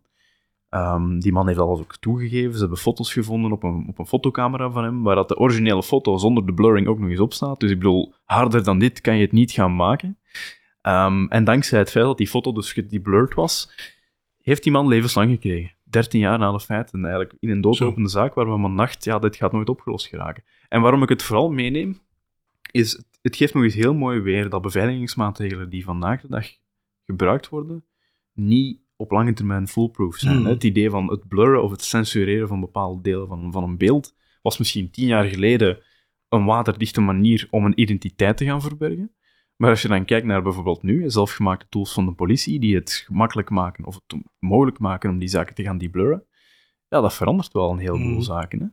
Ehm, die man heeft alles ook toegegeven. Ze hebben foto's gevonden op een, op een fotocamera van hem, waar dat de originele foto zonder de blurring ook nog eens op staat. Dus ik bedoel, harder dan dit kan je het niet gaan maken. Ehm, en dankzij het feit dat die foto dus gedeblurred was, heeft die man levenslang gekregen. 13 jaar na de feiten. Eigenlijk in een doodlopende zaak waar we man dacht, ja, dit gaat nooit opgelost geraken. En waarom ik het vooral meeneem, is het geeft nog eens heel mooi weer dat beveiligingsmaatregelen die vandaag de dag gebruikt worden, niet op lange termijn foolproof zijn. Hmm. hè. Het idee van het blurren of het censureren van bepaalde delen van, van een beeld was misschien tien jaar geleden een waterdichte manier om een identiteit te gaan verbergen. Maar als je dan kijkt naar bijvoorbeeld nu, zelfgemaakte tools van de politie, die het gemakkelijk maken of het mogelijk maken om die zaken te gaan deblurren, ja, dat verandert wel een heleboel Hmm. zaken. Hè?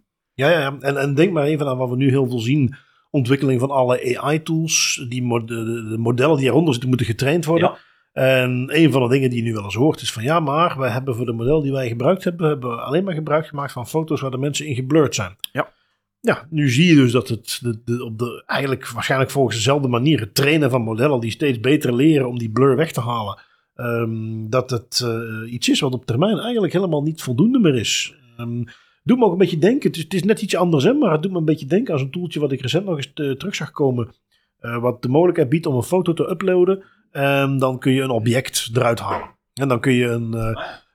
Ja, ja, ja. En, en denk maar even aan wat we nu heel veel zien. Ontwikkeling van alle AI-tools. Die de, de- de modellen die eronder zitten moeten getraind worden. Ja. En een van de dingen die je nu wel eens hoort is van... Ja, maar wij hebben voor de model die wij gebruikt hebben... hebben we alleen maar gebruik gemaakt van foto's waar de mensen in geblurred zijn. Ja. Ja, nu zie je dus dat het de, de, op de, eigenlijk waarschijnlijk volgens dezelfde manier... het trainen van modellen die steeds beter leren om die blur weg te halen... ehm, dat het eh, iets is wat op termijn eigenlijk helemaal niet voldoende meer is. Ehm, doet me ook een beetje denken. Het is, het is net iets anders, hè, maar het doet me een beetje denken aan zo'n toeltje wat ik recent nog eens eh, terug zag komen. Eh, wat de mogelijkheid biedt om een foto te uploaden. En dan kun je een object eruit halen. En dan kun je een. eh,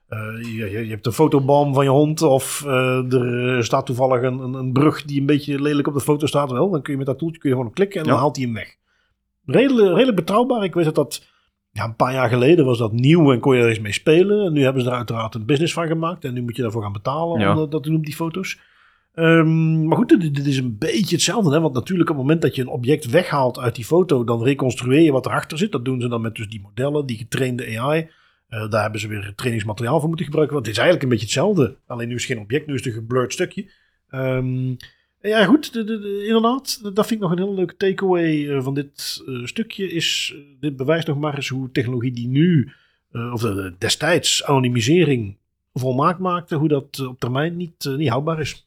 eh, je, je- hebt een fotoboom van je hond. Of er staat toevallig een, een, een brug die een beetje lelijk op de foto staat. Wel, dan kun je met dat toeltje kun je gewoon klikken en dan haalt hij hem weg. Redelijk, redelijk betrouwbaar. Ik weet dat dat. Ja, een paar jaar geleden was dat nieuw en kon je er eens mee spelen. En nu hebben ze er uiteraard een business van gemaakt. En nu moet je daarvoor gaan betalen Ja. om dat- dat te doen die foto's. Ehm, maar goed, dit, is een beetje hetzelfde. Hè? Want natuurlijk op het moment dat je een object weghaalt uit die foto, dan reconstrueer je wat erachter zit. Dat doen ze dan met dus die modellen, die getrainde AI. Eh, daar hebben ze weer trainingsmateriaal voor moeten gebruiken. Want het is eigenlijk een beetje hetzelfde. Alleen nu is het geen object, nu is het een geblurred stukje. Ehm, ja, goed, de, de- de- inderdaad. Dat vind ik nog een hele leuke takeaway eh, van dit eh, stukje. Is, dit bewijst nog maar eens hoe technologie die nu, of destijds, anonimisering volmaakt maakte, hoe dat op termijn niet, niet houdbaar is.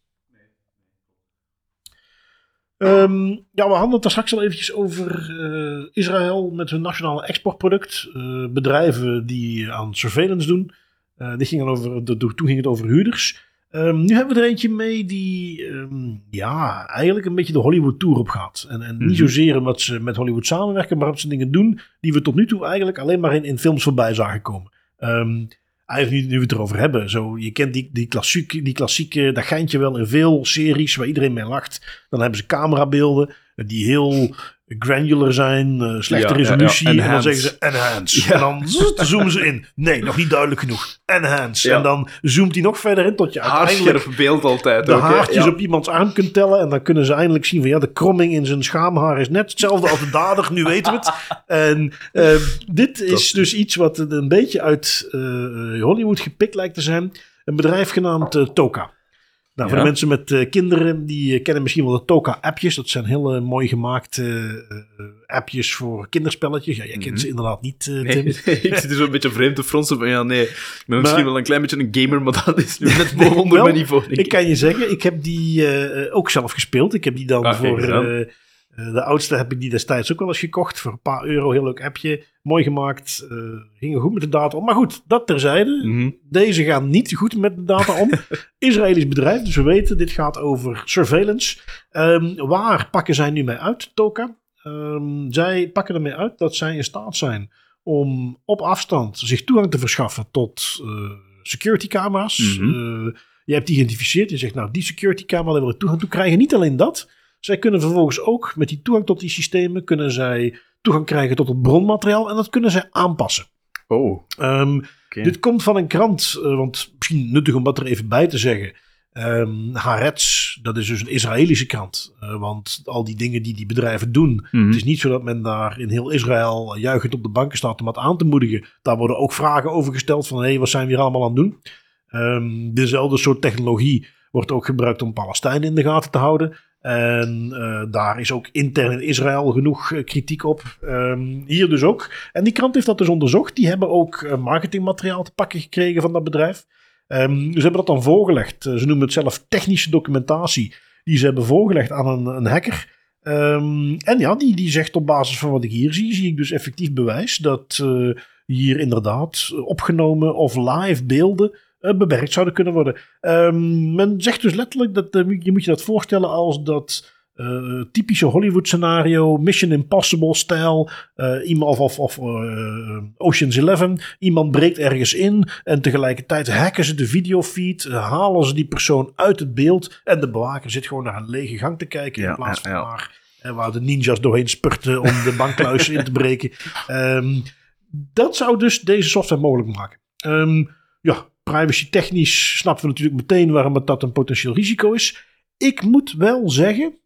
Ehm, ja, we hadden het daar straks al eventjes over eh, Israël met hun nationale exportproduct. Eh, bedrijven die aan surveillance doen. Dit ging dan over, de, de- toen ging het over huurders. Ehm, nu hebben we er eentje mee die ehm, ja, eigenlijk een beetje de Hollywood Tour op gaat. En, en niet Mhm. zozeer omdat ze met Hollywood samenwerken, maar omdat ze dingen doen die we tot nu toe eigenlijk alleen maar in, in films voorbij zagen komen. Eigenlijk nu, nu we het erover hebben. Zo, je kent die, die, klassieke, die klassieke, dat geintje wel in veel series waar iedereen mee lacht. Dan hebben ze camerabeelden eh, die heel granular zijn, eh, slechte Ja, ja, ja. resolutie. En dan zeggen ze enhance. En dan zoomen ze in. Nee, nog niet duidelijk genoeg. Enhance. En dan zoomt hij nog verder in tot je uiteindelijk beeld altijd de ook, haartjes op iemands arm kunt tellen. En dan kunnen ze eindelijk zien van ja, de kromming in zijn schaamhaar is net hetzelfde als de dader. Nu weten we het. En eh, dit is dus iets wat een beetje uit eh, Hollywood gepikt lijkt te zijn. Een bedrijf genaamd Toka. Nou, voor Ja. de mensen met eh, kinderen, die eh, kennen misschien wel de Toka-appjes. Dat zijn hele mooi gemaakte eh, appjes voor kinderspelletjes. Ja, jij kent Mhm. ze inderdaad niet, eh, Nee, Tim. ik zit er zo'n beetje vreemd te fronsen van ja, nee. Ik ben misschien wel een klein beetje een gamer, maar dat is nu net boven onder mijn niveau. Ik kan je zeggen, ik heb die eh, eh, ook zelf gespeeld. Ik heb die dan Ah, voor eh, de oudste heb ik die destijds ook wel eens gekocht. Voor een paar euro, heel leuk appje. Mooi gemaakt. eh ging goed met de data om. Maar goed, dat terzijde. Mhm. Deze gaan niet goed met de data om. Israëlisch bedrijf, dus we weten, dit gaat over surveillance. Ehm, waar pakken zij nu mee uit, Toka? Ehm, zij pakken ermee uit dat zij in staat zijn om op afstand zich toegang te verschaffen tot eh, security camera's. Mhm. Je hebt die geïdentificeerd. Je zegt, nou, die security camera daar wil ik toegang toe krijgen. Niet alleen dat. Zij kunnen vervolgens ook met die toegang tot die systemen, kunnen zij toegang krijgen tot het bronmateriaal en dat kunnen zij aanpassen. Oh, Ehm, dit komt van een krant, eh, want misschien nuttig om dat er even bij te zeggen. Ehm Haaretz, dat is dus een Israëlische krant. Eh, want al die dingen die die bedrijven doen. Mhm. Het is niet zo dat men daar in heel Israël juichend op de banken staat om dat aan te moedigen. Daar worden ook vragen over gesteld van hé, hey, wat zijn we hier allemaal aan het doen? Ehm, dezelfde soort technologie wordt ook gebruikt om Palestijnen in de gaten te houden. En eh, daar is ook intern in Israël genoeg eh, kritiek op. Ehm, hier dus ook. En die krant heeft dat dus onderzocht. Die hebben ook eh, marketingmateriaal te pakken gekregen van dat bedrijf. Ehm, ze hebben dat dan voorgelegd. Ze noemen het zelf technische documentatie. Die ze hebben voorgelegd aan een, een hacker. Ehm, en ja, die, die zegt op basis van wat ik hier zie, zie ik dus effectief bewijs dat hier inderdaad opgenomen of live beelden bewerkt zouden kunnen worden. Ehm, men zegt dus letterlijk dat eh, je moet je dat voorstellen als dat eh, typische Hollywood scenario, Mission Impossible stijl, iemand of, of, of uh, Ocean's Eleven. Iemand breekt ergens in en tegelijkertijd hacken ze de videofeed, halen ze die persoon uit het beeld en de bewaker zit gewoon naar een lege gang te kijken in plaats van naar waar de ninjas doorheen spurten om de bankkluis in te breken. Um, dat zou dus deze software mogelijk maken. Um, ja, privacy technisch snappen we natuurlijk meteen waarom het dat een potentieel risico is. Ik moet wel zeggen,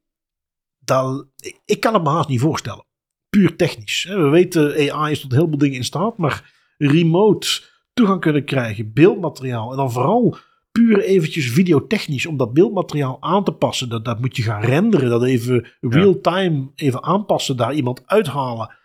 dat, ik kan het me haast niet voorstellen. Puur technisch. We weten, AI is tot heel veel dingen in staat, maar remote toegang kunnen krijgen, beeldmateriaal en dan vooral puur eventjes videotechnisch om dat beeldmateriaal aan te passen. Dat, dat moet je gaan renderen, dat even real-time even aanpassen, daar iemand uithalen.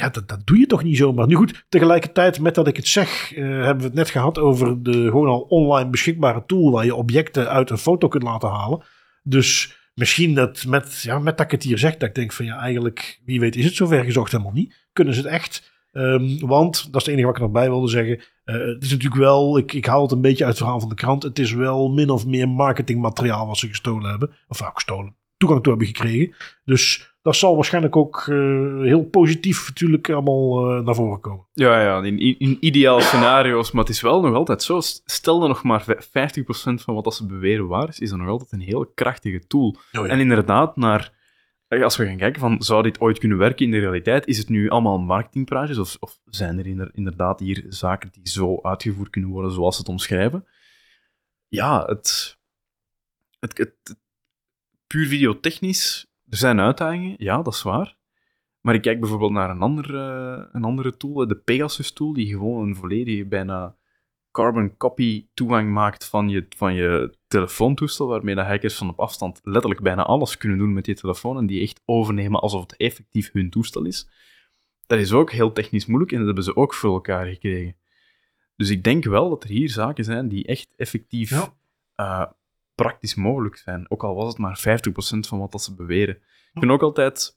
Ja, dat, dat doe je toch niet zomaar. Nu goed, tegelijkertijd met dat ik het zeg, uh, hebben we het net gehad over de gewoon al online beschikbare tool waar je objecten uit een foto kunt laten halen. Dus misschien dat met, ja, met dat ik het hier zeg, dat ik denk van ja, eigenlijk, wie weet is het zover gezocht helemaal niet. Kunnen ze het echt? Um, want, dat is het enige wat ik nog bij wilde zeggen. Uh, het is natuurlijk wel, ik, ik haal het een beetje uit het verhaal van de krant. Het is wel min of meer marketingmateriaal wat ze gestolen hebben. Of nou, gestolen, toegang toe hebben gekregen. Dus dat zal waarschijnlijk ook uh, heel positief natuurlijk allemaal uh, naar voren komen. Ja, ja in, in ideale scenario's, maar het is wel nog altijd zo. Stel dat nog maar 50% van wat dat ze beweren waar is, is dat nog altijd een heel krachtige tool. Oh ja. En inderdaad, naar, als we gaan kijken van, zou dit ooit kunnen werken in de realiteit, is het nu allemaal marketingpraatjes of, of zijn er inderdaad hier zaken die zo uitgevoerd kunnen worden zoals ze het omschrijven? Ja, het, het, het, het puur videotechnisch er zijn uitdagingen, ja, dat is waar. Maar ik kijk bijvoorbeeld naar een andere, een andere tool, de Pegasus tool, die gewoon een volledige, bijna carbon copy toegang maakt van je, van je telefoontoestel, waarmee de hackers van op afstand letterlijk bijna alles kunnen doen met je telefoon en die echt overnemen alsof het effectief hun toestel is. Dat is ook heel technisch moeilijk en dat hebben ze ook voor elkaar gekregen. Dus ik denk wel dat er hier zaken zijn die echt effectief ja. uh, praktisch mogelijk zijn. Ook al was het maar 50% van wat dat ze beweren. Ik vind ook altijd...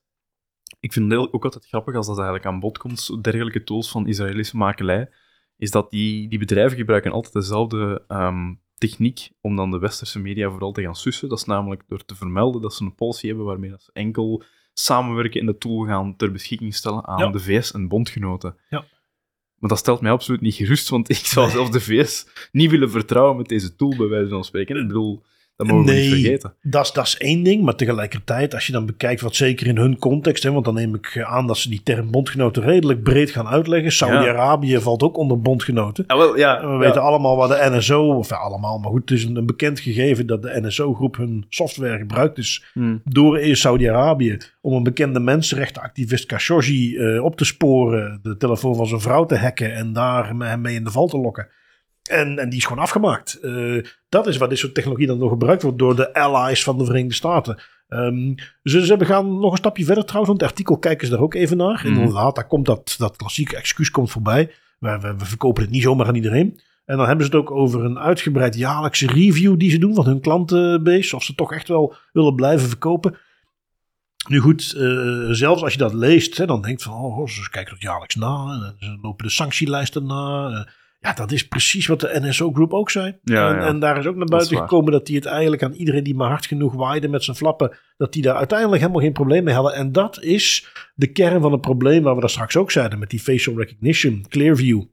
Ik vind het ook altijd grappig als dat eigenlijk aan bod komt, dergelijke tools van Israëlische makelij, is dat die, die bedrijven gebruiken altijd dezelfde um, techniek om dan de westerse media vooral te gaan sussen. Dat is namelijk door te vermelden dat ze een policy hebben waarmee dat ze enkel samenwerken in de tool gaan ter beschikking stellen aan de VS en bondgenoten. Ja. Maar dat stelt mij absoluut niet gerust, want ik zou zelfs de VS niet willen vertrouwen met deze tool, bij wijze van spreken. Ik bedoel, dat mogen nee, we niet vergeten. Dat is, dat is één ding, maar tegelijkertijd, als je dan bekijkt wat zeker in hun context, hè, want dan neem ik aan dat ze die term bondgenoten redelijk breed gaan uitleggen. Saudi-Arabië valt ook onder bondgenoten. Ja, wel, ja, we weten allemaal waar de NSO, of ja, allemaal, maar goed, het is een, bekend gegeven dat de NSO-groep hun software gebruikt is hmm. door eerst Saudi-Arabië om een bekende mensenrechtenactivist Khashoggi uh, op te sporen, de telefoon van zijn vrouw te hacken en daar hem mee in de val te lokken. En, en die is gewoon afgemaakt. Uh, dat is waar dit soort technologie dan nog gebruikt wordt door de allies van de Verenigde Staten. Um, ze, ze gaan nog een stapje verder trouwens, want het artikel kijken ze daar ook even naar. Mm. Inderdaad, daar komt dat, dat klassieke excuus komt voorbij. We, we, we, verkopen het niet zomaar aan iedereen. En dan hebben ze het ook over een uitgebreid jaarlijkse review die ze doen van hun klantenbase. Of ze toch echt wel willen blijven verkopen. Nu goed, uh, zelfs als je dat leest, hè, dan denkt van, oh, ze kijken dat jaarlijks na. En ze lopen de sanctielijsten na. Ja, dat is precies wat de NSO Group ook zei. Ja, en, en, daar is ook naar buiten gekomen dat die het eigenlijk aan iedereen die maar hard genoeg waaide met zijn flappen, dat die daar uiteindelijk helemaal geen probleem mee hadden. En dat is de kern van het probleem waar we daar straks ook zeiden met die facial recognition, Clearview.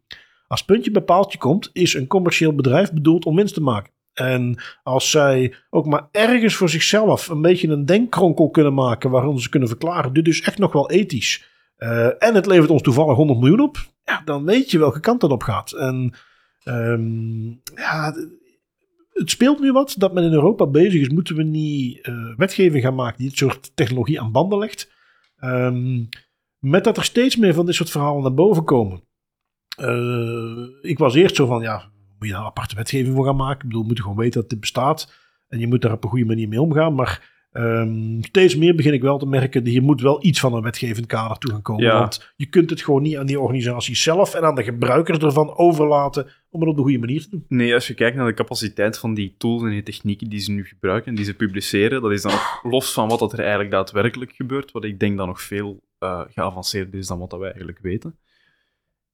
Als puntje bij paaltje komt, is een commercieel bedrijf bedoeld om winst te maken. En als zij ook maar ergens voor zichzelf een beetje een denkkronkel kunnen maken, waarom ze kunnen verklaren, dit is echt nog wel ethisch. Uh, en het levert ons toevallig 100 miljoen op ja, dan weet je welke kant dat op gaat. En um, ja, het speelt nu wat dat men in Europa bezig is. Moeten we niet uh, wetgeving gaan maken die dit soort technologie aan banden legt? Um, met dat er steeds meer van dit soort verhalen naar boven komen. Uh, ik was eerst zo van, ja, moet je daar aparte wetgeving voor gaan maken? Ik bedoel, we moeten gewoon weten dat dit bestaat. En je moet daar op een goede manier mee omgaan. Maar Um, steeds meer begin ik wel te merken, hier moet wel iets van een wetgevend kader toe gaan komen. Want je kunt het gewoon niet aan die organisatie zelf en aan de gebruikers ervan overlaten om het op de goede manier te doen. Nee, als je kijkt naar de capaciteit van die tools en die technieken die ze nu gebruiken en die ze publiceren, dat is dan los van wat er eigenlijk daadwerkelijk gebeurt, wat ik denk dat nog veel uh, geavanceerder is dan wat we eigenlijk weten.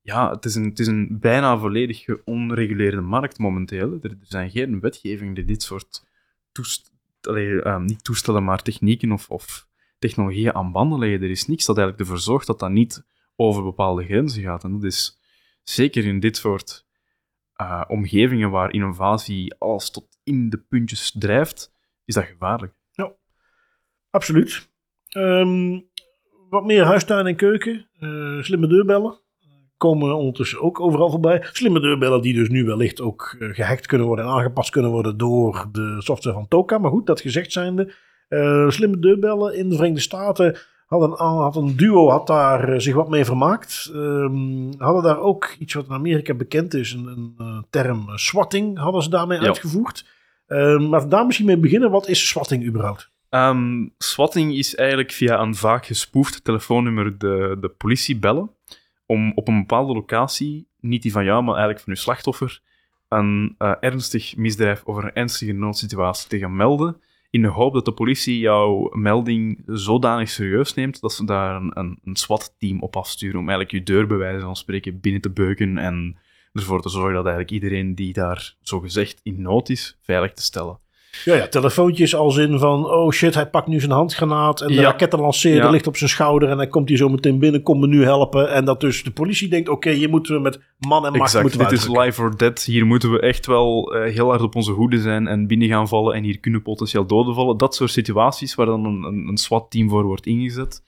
Ja, het is een, het is een bijna volledig onreguleerde markt momenteel. Er, er zijn geen wetgevingen die dit soort toest ehm, niet toestellen, maar technieken of, of technologieën aan banden leggen. Er is niks dat eigenlijk ervoor zorgt dat dat niet over bepaalde grenzen gaat. En dat is zeker in dit soort uh, omgevingen waar innovatie alles tot in de puntjes drijft, is dat gevaarlijk. Ja, absoluut. Um, wat meer huistuin en keuken, uh, slimme deurbellen komen ondertussen ook overal voorbij. Slimme deurbellen die dus nu wellicht ook uh, gehackt kunnen worden en aangepast kunnen worden door de software van Toka. Maar goed, dat gezegd zijnde. Uh, slimme deurbellen in de Verenigde Staten had een, had een duo had daar uh, zich wat mee vermaakt. Um, hadden daar ook iets wat in Amerika bekend is, een, een term swatting hadden ze daarmee ja. uitgevoerd. Um, maar daar misschien mee beginnen, wat is swatting überhaupt? Um, swatting is eigenlijk via een vaak gespoefd telefoonnummer de, de politie bellen om op een bepaalde locatie, niet die van jou, maar eigenlijk van je slachtoffer, een uh, ernstig misdrijf of een ernstige noodsituatie te gaan melden, in de hoop dat de politie jouw melding zodanig serieus neemt dat ze daar een, een, SWAT-team op afsturen om eigenlijk je deur bij wijze van spreken binnen te beuken en ervoor te zorgen dat eigenlijk iedereen die daar zogezegd in nood is, veilig te stellen. Ja, ja, telefoontjes als in van, oh shit, hij pakt nu zijn handgranaat en de ja. rakettenlanceerder ja. ligt op zijn schouder en hij komt hier zo meteen binnen, kom me nu helpen. En dat dus de politie denkt, oké, okay, hier moeten we met man en macht exact, moeten dit is life or death. Hier moeten we echt wel uh, heel hard op onze hoede zijn en binnen gaan vallen en hier kunnen potentieel doden vallen. Dat soort situaties waar dan een, een, een SWAT-team voor wordt ingezet.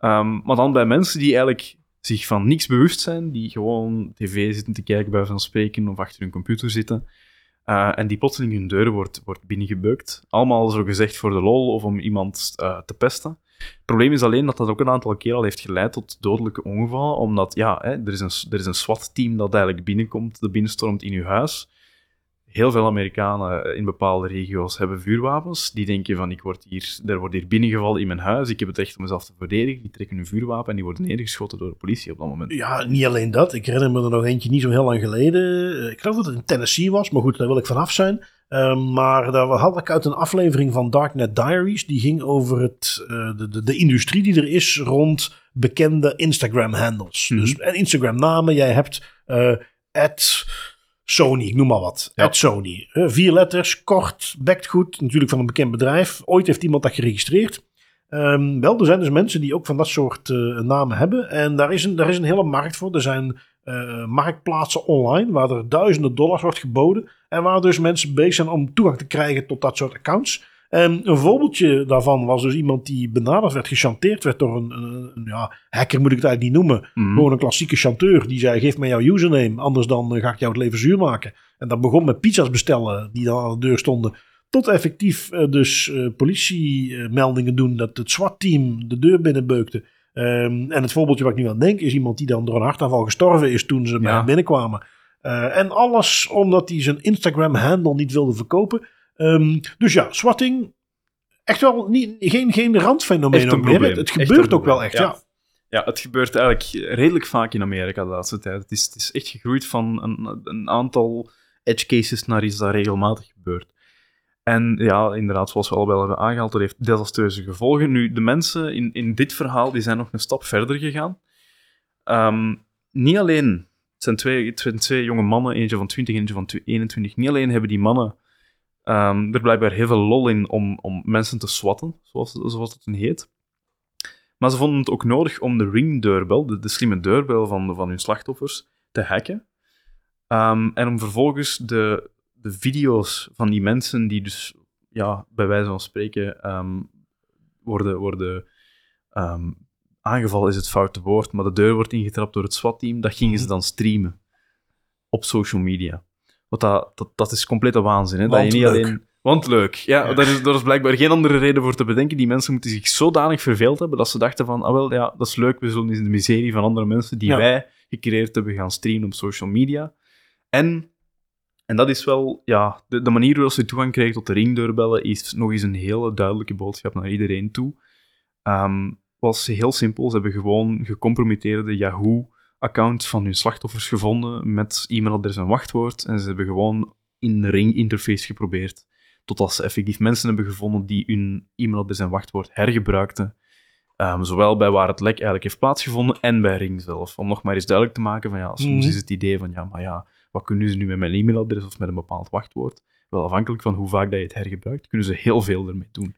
Um, maar dan bij mensen die eigenlijk zich van niks bewust zijn, die gewoon tv zitten te kijken bij van spreken of achter hun computer zitten uh, en die plotseling hun deur wordt, wordt binnengebeukt. Allemaal zo gezegd voor de lol of om iemand uh, te pesten. Het probleem is alleen dat dat ook een aantal keer al heeft geleid tot dodelijke ongevallen. Omdat ja, hè, er is een, er is een SWAT-team dat eigenlijk binnenkomt, dat binnenstormt in uw huis heel veel Amerikanen in bepaalde regio's hebben vuurwapens. Die denken van, ik word hier, er wordt hier binnengevallen in mijn huis, ik heb het recht om mezelf te verdedigen. Die trekken een vuurwapen en die worden neergeschoten door de politie op dat moment. Ja, niet alleen dat. Ik herinner me er nog eentje niet zo heel lang geleden. Ik geloof dat het in Tennessee was, maar goed, daar wil ik vanaf zijn. Um, maar daar had ik uit een aflevering van Darknet Diaries. Die ging over het, uh, de, de, de, industrie die er is rond bekende Instagram-handles. Mm -hmm. Dus en Instagram-namen. Jij hebt uh, Sony, ik noem maar wat. Ja. Sony. vier letters, kort, bekt goed. Natuurlijk van een bekend bedrijf. Ooit heeft iemand dat geregistreerd. Um, wel, er zijn dus mensen die ook van dat soort uh, namen hebben. En daar is, een, daar is een hele markt voor. Er zijn uh, marktplaatsen online waar er duizenden dollars wordt geboden. En waar dus mensen bezig zijn om toegang te krijgen tot dat soort accounts. En een voorbeeldje daarvan was dus iemand die benaderd werd, gechanteerd werd door een, een, een ja, hacker, moet ik het eigenlijk niet noemen. Mhm. Gewoon een klassieke chanteur die zei: geef mij jouw username, anders dan uh, ga ik jou het leven zuur maken. En dat begon met pizza's bestellen die dan aan de deur stonden. Tot effectief uh, dus uh, politiemeldingen doen dat het SWAT-team de deur binnenbeukte. Um, en het voorbeeldje waar ik nu aan denk is iemand die dan door een hartaanval gestorven is toen ze bij hem binnenkwamen. Uh, en alles omdat hij zijn Instagram-handle niet wilde verkopen. Um, dus ja, swatting, echt wel niet, geen, geen randfenomeen meer. Het, het gebeurt ook wel echt, ja. ja. ja. het gebeurt eigenlijk redelijk vaak in Amerika de laatste tijd. Het is, het is echt gegroeid van een, een aantal edge cases naar iets dat regelmatig gebeurt. En ja, inderdaad, zoals we al wel hebben aangehaald, dat heeft desastreuze gevolgen. Nu, de mensen in, in dit verhaal die zijn nog een stap verder gegaan. Um, niet alleen, het zijn twee, zijn twee jonge mannen, eentje van 20 en eentje van 21. Niet alleen hebben die mannen um, er blijkbaar heel veel lol in om, om mensen te swatten, zoals, zoals het dan heet. Maar ze vonden het ook nodig om de ringdeurbel, de, de slimme deurbel van, van hun slachtoffers, te hacken. Um, en om vervolgens de, de video's van die mensen die dus, ja, bij wijze van spreken, um, worden, worden um, aangevallen, is het foute woord, maar de deur wordt ingetrapt door het SWAT-team, dat gingen ze dan streamen op social media. Want dat, dat, dat is complete waanzin. Hè? Want dat je niet leuk. alleen... Want leuk. Ja, Ja. Daar, is, daar is blijkbaar geen andere reden voor te bedenken. Die mensen moeten zich zodanig verveeld hebben dat ze dachten van, ah wel, ja, dat is leuk, we zullen eens de miserie van andere mensen die Ja. wij gecreëerd hebben gaan streamen op social media. En, en dat is wel, ja, de, de manier waarop ze toegang krijgen tot de ringdeurbellen is nog eens een hele duidelijke boodschap naar iedereen toe. Ehm was heel simpel. Ze hebben gewoon gecompromitteerde Yahoo-accounts van hun slachtoffers gevonden met e-mailadres en wachtwoord. En ze hebben gewoon in de ring-interface geprobeerd. Totdat ze effectief mensen hebben gevonden die hun e-mailadres en wachtwoord hergebruikten. Ehm, zowel bij waar het lek eigenlijk heeft plaatsgevonden en bij Ring zelf. Om nog maar eens duidelijk te maken van ja, soms Mhm. is het idee van ja, maar ja, wat kunnen ze nu met mijn e-mailadres of met een bepaald wachtwoord? Wel afhankelijk van hoe vaak dat je het hergebruikt, kunnen ze heel veel ermee doen.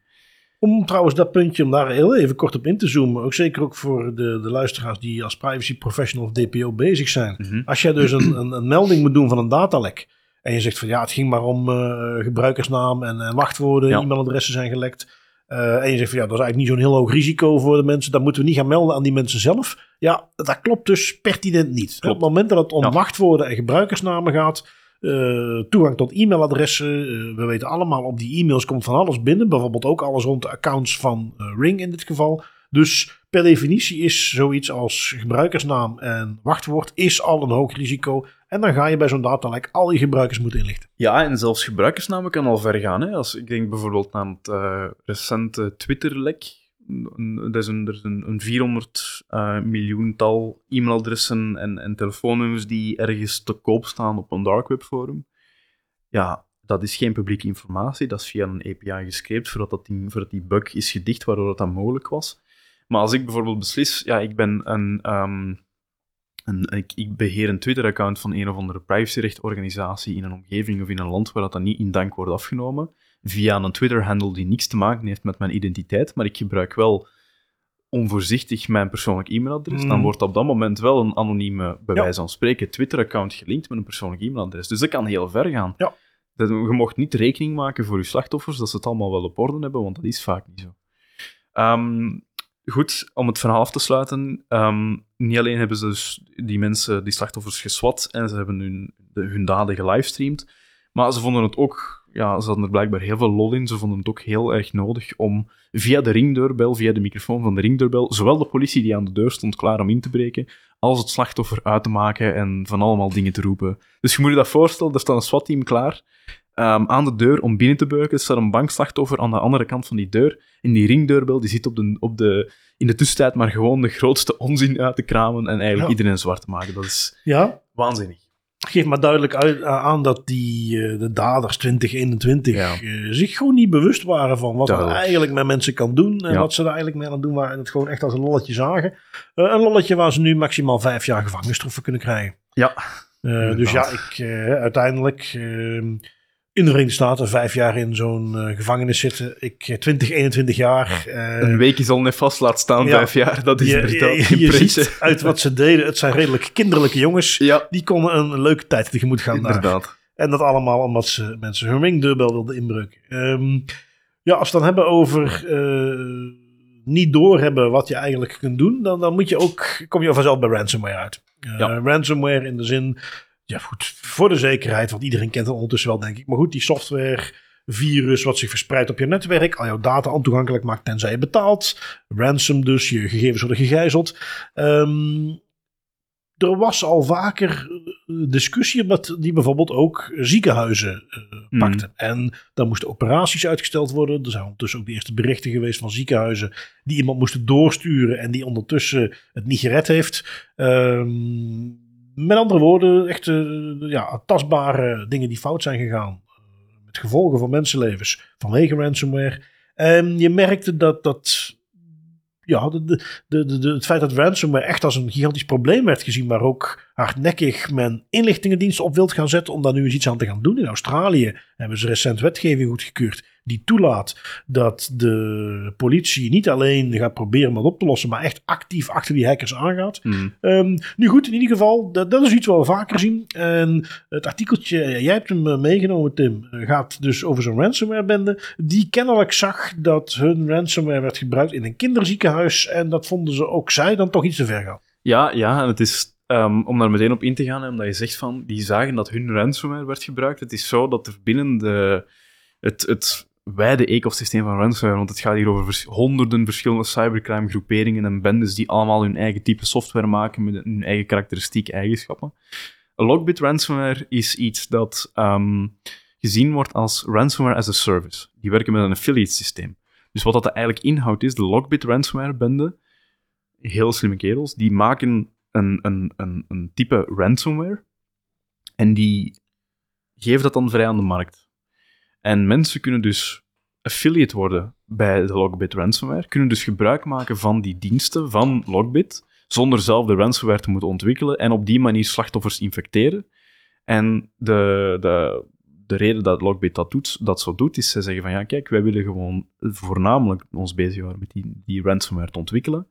Om trouwens dat puntje, om daar heel even kort op in te zoomen. Ook zeker ook voor de, de luisteraars die als privacy professional of DPO bezig zijn. Mhm. Als jij dus een, een, een melding moet doen van een datalek. En je zegt van ja, het ging maar om eh, gebruikersnaam en, en wachtwoorden, Ja. e-mailadressen zijn gelekt. Eh, en je zegt van ja, dat is eigenlijk niet zo'n heel hoog risico voor de mensen. Dat moeten we niet gaan melden aan die mensen zelf. Ja, dat klopt dus pertinent niet. Op het moment dat het om Ja. wachtwoorden en gebruikersnamen gaat, eh, toegang tot e-mailadressen. eh, we weten allemaal, op die e-mails komt van alles binnen. Bijvoorbeeld ook alles rond de accounts van eh, Ring in dit geval. Dus per definitie is zoiets als gebruikersnaam en wachtwoord is al een hoog risico. En dan ga je bij zo'n datalek al je gebruikers moeten inlichten. Ja, en zelfs gebruikersnamen kan al ver gaan. Hè? Als, ik denk bijvoorbeeld aan het recente Twitter-lek. Er is een, er een, een 400 eh, miljoental e-mailadressen en, en telefoonnummers die ergens te koop staan op een dark web forum. Ja, dat is geen publieke informatie. Dat is via een API gescreept voordat, dat ding, voordat die bug is gedicht, waardoor dat, dat mogelijk was. Maar als ik bijvoorbeeld beslis, ja, ik ben een... ehm, een, ik, ik beheer een Twitter-account van een of andere privacyrechtorganisatie in een omgeving of in een land waar dat dan niet in dank wordt afgenomen, via een Twitter-handle die niks te maken heeft met mijn identiteit, maar ik gebruik wel onvoorzichtig mijn persoonlijk e-mailadres, Mm. dan wordt op dat moment wel een anonieme, bij Ja. wijze van spreken, Twitter-account gelinkt met een persoonlijk e-mailadres. Dus dat kan heel ver gaan. Ja. Dat, je mocht niet rekening maken voor je slachtoffers dat ze het allemaal wel op orde hebben, want dat is vaak niet zo. Ehm, goed, om het verhaal af te sluiten. ehm, niet alleen hebben ze dus die mensen, die slachtoffers, geswat en ze hebben hun, de, hun daden gelivestreamd, maar ze vonden het ook, ja, ze hadden er blijkbaar heel veel lol in. Ze vonden het ook heel erg nodig om via de ringdeurbel, via de microfoon van de ringdeurbel, zowel de politie die aan de deur stond klaar om in te breken, als het slachtoffer uit te maken en van allemaal dingen te roepen. Dus je moet je dat voorstellen, er staat een SWAT-team klaar ehm, aan de deur om binnen te beuken. Er staat een bankslachtoffer aan de andere kant van die deur. En die ringdeurbel die zit op de, op de, in de tussentijd maar gewoon de grootste onzin uit te kramen en eigenlijk Ja. iedereen zwart te maken. Dat is Ja, waanzinnig. Geeft maar duidelijk uit, eh, aan dat die, eh, de daders 2021 Ja. eh, zich gewoon niet bewust waren van wat er eigenlijk met mensen kan doen. En Ja. wat ze er eigenlijk mee aan het doen waren. En het gewoon echt als een lolletje zagen. Een lolletje waar ze nu maximaal vijf jaar gevangenisstraf voor kunnen krijgen. Ja. Dus ja, ik uiteindelijk eh, in de Verenigde Staten vijf jaar in zo'n eh, gevangenis zitten. Ik eh, 20, 21 jaar. eh, Een week is al net vast laat staan, Ja. vijf jaar. Dat is je, je, je ziet uit wat ze deden. Het zijn redelijk kinderlijke jongens. Ja, Die konden een leuke tijd tegemoet gaan daar. inderdaad. En dat allemaal omdat ze mensen hun ringdeurbel wilden inbreuken. Ehm, ja, als we het dan hebben over eh, niet doorhebben wat je eigenlijk kunt doen, dan, dan moet je ook, kom je vanzelf bij ransomware uit. Eh, Ja. Ransomware in de zin, ja goed, voor de zekerheid, want iedereen kent het ondertussen wel, denk ik. Maar goed, die software, virus wat zich verspreidt op je netwerk, al jouw data ontoegankelijk maakt tenzij je betaalt. Ransom dus, je gegevens worden gegijzeld. Ehm, er was al vaker eh, discussie omdat die bijvoorbeeld ook ziekenhuizen pakte. En dan moesten operaties uitgesteld worden. Er zijn ondertussen ook de eerste berichten geweest van ziekenhuizen die iemand moesten doorsturen en die ondertussen het niet gered heeft. Ehm, met andere woorden, echt eh, ja, tastbare dingen die fout zijn gegaan. Eh, met gevolgen voor mensenlevens vanwege ransomware. En je merkte dat dat ja, de, de, de, het feit dat ransomware echt als een gigantisch probleem werd gezien, maar ook hardnekkig men inlichtingendiensten op wilt gaan zetten om daar nu eens iets aan te gaan doen. In Australië hebben ze recent wetgeving goedgekeurd die toelaat dat de politie niet alleen gaat proberen om dat op te lossen, maar echt actief achter die hackers aangaat. Hmm. Ehm, nu goed, in ieder geval, dat, dat is iets wat we vaker zien. En het artikeltje, jij hebt hem eh, meegenomen, Tim, eh, gaat dus over zo'n ransomware-bende. Die kennelijk zag dat hun ransomware werd gebruikt in een kinderziekenhuis. En dat vonden ze ook zij dan toch iets te ver gaan. Ja, ja, en het is ehm, om daar meteen op in te gaan, hè, omdat je zegt van die zagen dat hun ransomware werd gebruikt. Het is zo dat er binnen de, het, het wijde ecosysteem van ransomware, want het gaat hier over honderden verschillende cybercrime groeperingen en bendes die allemaal hun eigen type software maken met hun eigen karakteristieke eigenschappen. Lockbit ransomware is iets dat ehm, gezien wordt als ransomware as a service. Die werken met een affiliate systeem. Dus wat dat eigenlijk inhoudt is, de Lockbit ransomware bende, heel slimme kerels, die maken een, een, een, een type ransomware en die geven dat dan vrij aan de markt. En mensen kunnen dus affiliate worden bij de Lockbit ransomware, kunnen dus gebruik maken van die diensten van Lockbit, zonder zelf de ransomware te moeten ontwikkelen en op die manier slachtoffers infecteren. En de, de, de reden dat Lockbit dat, doet, dat zo doet, is ze zeggen van ja, kijk, wij willen gewoon voornamelijk ons bezighouden met die, die ransomware te ontwikkelen.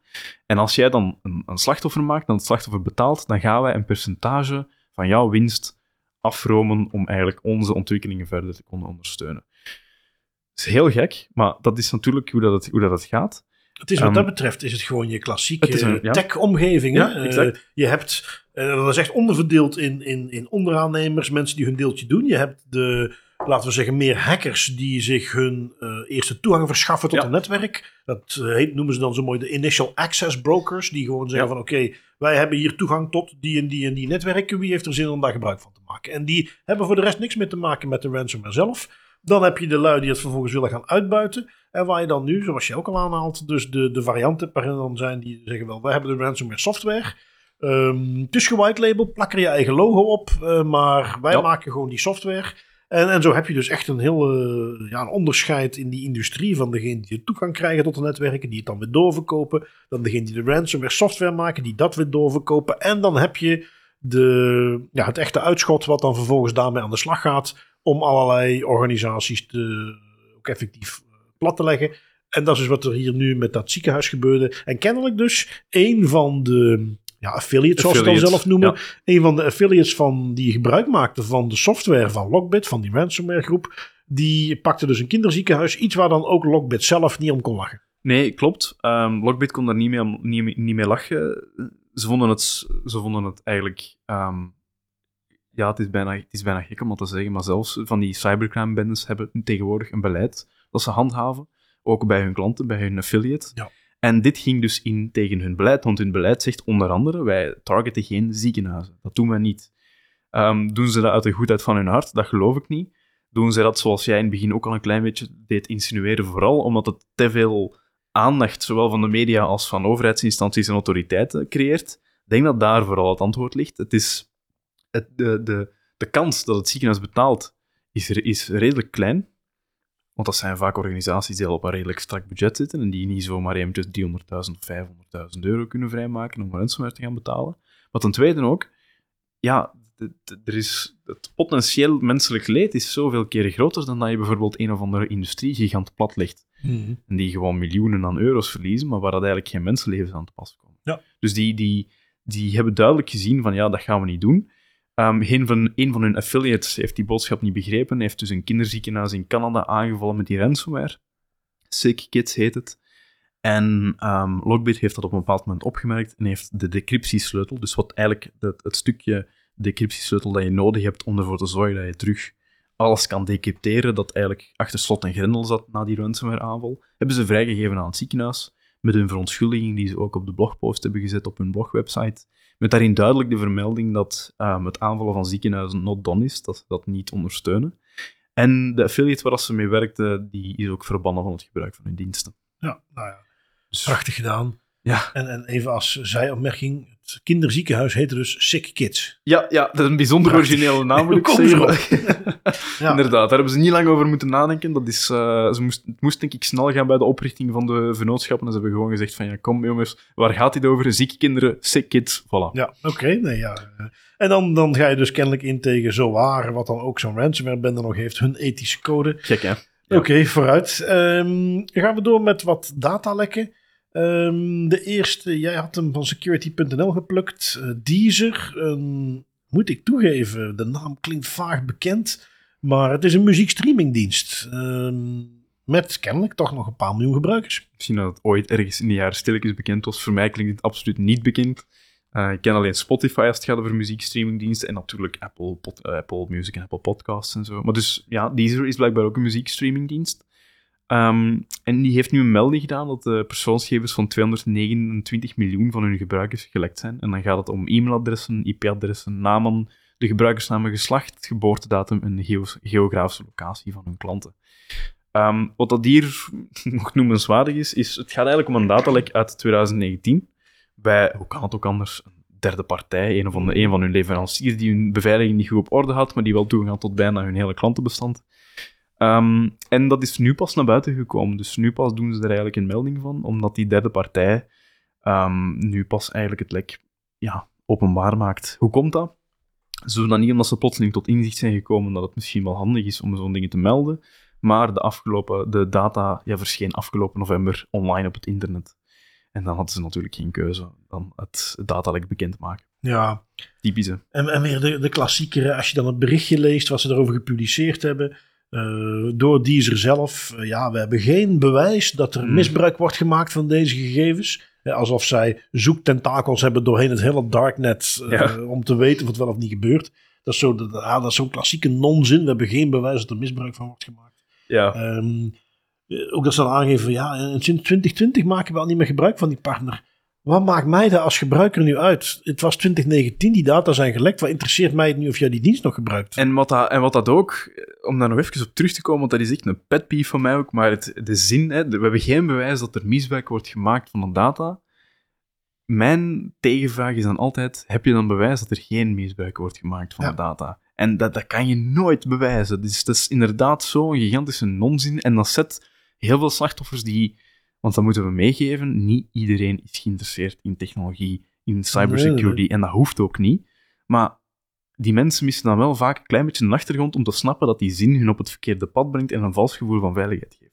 En als jij dan een, een slachtoffer maakt, dan het slachtoffer betaalt, dan gaan wij een percentage van jouw winst afromen om eigenlijk onze ontwikkelingen verder te kunnen ondersteunen. Dat is heel gek, maar dat is natuurlijk hoe dat het, hoe dat het gaat. Het is wat Ehm, dat betreft is het gewoon je klassieke een- eh, ja. tech-omgeving. Eh, je hebt, dat is echt onderverdeeld in, in, in onderaannemers, mensen die hun deeltje doen. Je hebt de, laten we zeggen, meer hackers die zich hun eh, eerste toegang verschaffen tot Ja. een netwerk. Dat eh, heet, noemen ze dan zo mooi de initial access brokers, die gewoon zeggen Ja. van oké, wij hebben hier toegang tot die en die en die netwerken. Wie heeft er zin om daar gebruik van te maken? En die hebben voor de rest niks meer te maken met de ransomware zelf. Dan heb je de lui die het vervolgens willen gaan uitbuiten. En waar je dan nu, zoals je ook al aanhaalt, dus de, de varianten waarin dan zijn die zeggen wel, wij hebben de ransomware software. Ehm het is gewhite label, plak er je eigen logo op, eh, maar wij Ja. maken gewoon die software. En, en zo heb je dus echt een heel eh, ja, een onderscheid in die industrie van degene die de toegang krijgen tot de netwerken, die het dan weer doorverkopen. Dan degene die de ransomware software maken, die dat weer doorverkopen. En dan heb je de, ja, het echte uitschot wat dan vervolgens daarmee aan de slag gaat om allerlei organisaties te, ook effectief eh, plat te leggen. En dat is wat er hier nu met dat ziekenhuis gebeurde. En kennelijk dus een van de ja, affiliates, zoals ze dan zelf noemen. ja. Een van de affiliates van, die gebruik maakte van de software van Lockbit, van die ransomware groep. Die pakte dus een kinderziekenhuis. Iets waar dan ook Lockbit zelf niet om kon lachen. Nee, klopt. Ehm Lockbit kon daar niet mee, niet, niet mee lachen. Ze vonden het, ze vonden het eigenlijk... ehm, ja, het is, bijna, het is bijna gek om dat te zeggen, maar zelfs van die cybercrime-bendes hebben tegenwoordig een beleid dat ze handhaven. Ook bij hun klanten, bij hun affiliate. Ja. En dit ging dus in tegen hun beleid, want hun beleid zegt onder andere, wij targeten geen ziekenhuizen. Dat doen wij niet. Ehm, doen ze dat uit de goedheid van hun hart? Dat geloof ik niet. Doen ze dat zoals jij in het begin ook al een klein beetje deed insinueren, vooral omdat het te veel aandacht, zowel van de media als van overheidsinstanties en autoriteiten, creëert? Ik denk dat daar vooral het antwoord ligt. Het is het, de, de, de kans dat het ziekenhuis betaalt is, is redelijk klein. Want dat zijn vaak organisaties die al op een redelijk strak budget zitten en die niet zomaar eventjes 300.000 of 500.000 euro kunnen vrijmaken om ransomware te gaan betalen. Maar ten tweede ook, ja, er is, het potentieel menselijk leed is zoveel keren groter dan dat je bijvoorbeeld een of andere industriegigant platlegt. En die gewoon miljoenen aan euro's verliezen, maar waar dat eigenlijk geen mensenlevens aan te pas komen. Ja. Dus die, die, die hebben duidelijk gezien van ja, dat gaan we niet doen. Ehm een, van, van hun affiliates heeft die boodschap niet begrepen, heeft dus een kinderziekenhuis in Canada aangevallen met die ransomware. Sick Kids heet het. En ehm Lockbit heeft dat op een bepaald moment opgemerkt en heeft de decryptiesleutel, dus wat eigenlijk het, het stukje decryptiesleutel dat je nodig hebt om ervoor te zorgen dat je terug alles kan decrypteren, dat eigenlijk achter slot en grendel zat na die ransomware-aanval, hebben ze vrijgegeven aan het ziekenhuis, met een verontschuldiging die ze ook op de blogpost hebben gezet op hun blogwebsite, met daarin duidelijk de vermelding dat ehm, het aanvallen van ziekenhuizen not done is, dat ze dat niet ondersteunen. En de affiliate waar ze mee werkte, die is ook verbannen van het gebruik van hun diensten. Ja, nou ja. Dus, Prachtig gedaan. Ja. En, en even als zijopmerking, het kinderziekenhuis heette dus Sick Kids. Ja, ja, dat is een bijzonder originele naam, moet ik zeggen. Ja. Inderdaad, daar hebben ze niet lang over moeten nadenken. Dat is, eh, ze moest, het moest denk ik snel gaan bij de oprichting van de vennootschappen. En ze hebben gewoon gezegd van, ja, kom jongens, waar gaat dit over? Zieke kinderen, sick kids, voilà. Ja, oké. nee, ja. En dan, dan ga je dus kennelijk in tegen Zoar, wat dan ook zo'n ransomware bende nog heeft, hun ethische code. Gek, hè? Ja. Oké, vooruit. Dan gaan we door met wat datalekken. Ehm, de eerste, jij had hem van security.nl geplukt. Eh, Deezer, moet ik toegeven, de naam klinkt vaag bekend. Maar het is een muziekstreamingdienst. Ehm, met kennelijk toch nog een paar miljoen gebruikers. Misschien dat het ooit ergens in de jaren stilletjes bekend was. Voor mij klinkt het absoluut niet bekend. Eh, ik ken alleen Spotify als het gaat over muziekstreamingdiensten. En natuurlijk Apple, eh, Apple Music en Apple Podcasts en zo. Maar dus, ja, Deezer is blijkbaar ook een muziekstreamingdienst. Ehm, en die heeft nu een melding gedaan dat de persoonsgegevens van 229 miljoen van hun gebruikers gelekt zijn. En dan gaat het om e-mailadressen, IP-adressen, namen, de gebruikersnaam, geslacht, geboortedatum en de geo- geografische locatie van hun klanten. Ehm, wat dat hier nog noemenswaardig is, is het gaat eigenlijk om een datalek uit 2019 bij, hoe kan het ook anders, een derde partij, een van, de, een van hun leveranciers die hun beveiliging niet goed op orde had, maar die wel toegang had tot bijna hun hele klantenbestand. Ehm, en dat is nu pas naar buiten gekomen. Dus nu pas doen ze er eigenlijk een melding van, omdat die derde partij ehm, nu pas eigenlijk het lek ja, openbaar maakt. Hoe komt dat? Ze doen dat niet omdat ze plotseling tot inzicht zijn gekomen dat het misschien wel handig is om zo'n dingen te melden. Maar de, afgelopen, de data ja, verscheen afgelopen november online op het internet. En dan hadden ze natuurlijk geen keuze dan het datalek bekend maken. Ja, Typische. en, en weer de, de klassiekere, als je dan het berichtje leest wat ze erover gepubliceerd hebben, eh, door Deezer zelf. eh, ja, we hebben geen bewijs dat er Hmm. misbruik wordt gemaakt van deze gegevens. Eh, alsof zij zoektentakels hebben doorheen het hele darknet Ja. om te weten of het wel of niet gebeurt. Dat is zo- dat- ah, dat is zo'n klassieke nonzin. We hebben geen bewijs dat er misbruik van wordt gemaakt. Ja. Ehm, eh, ook dat ze dan aangeven, ja, sinds 2020 maken we al niet meer gebruik van die partner. Wat maakt mij dat als gebruiker nu uit? Het was 2019, die data zijn gelekt. Wat interesseert mij het nu of jij die dienst nog gebruikt? En wat, dat, en wat dat ook, om daar nog even op terug te komen, want dat is echt een pet peeve van mij ook, maar het, de zin, hè, we hebben geen bewijs dat er misbruik wordt gemaakt van de data. Mijn tegenvraag is dan altijd, heb je dan bewijs dat er geen misbruik wordt gemaakt van Ja. de data? En dat, dat kan je nooit bewijzen. Dus dat is inderdaad zo'n gigantische nonzin. En dat zet heel veel slachtoffers die... Want dat moeten we meegeven, niet iedereen is geïnteresseerd in technologie, in cybersecurity, Nee, nee, en dat hoeft ook niet. Maar die mensen missen dan wel vaak een klein beetje een achtergrond om te snappen dat die zin hun op het verkeerde pad brengt en een vals gevoel van veiligheid geeft.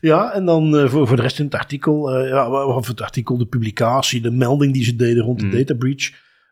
Ja, en dan eh, voor, voor de rest in het artikel, eh, ja, of het artikel, de publicatie, de melding die ze deden rond de Mm. data breach.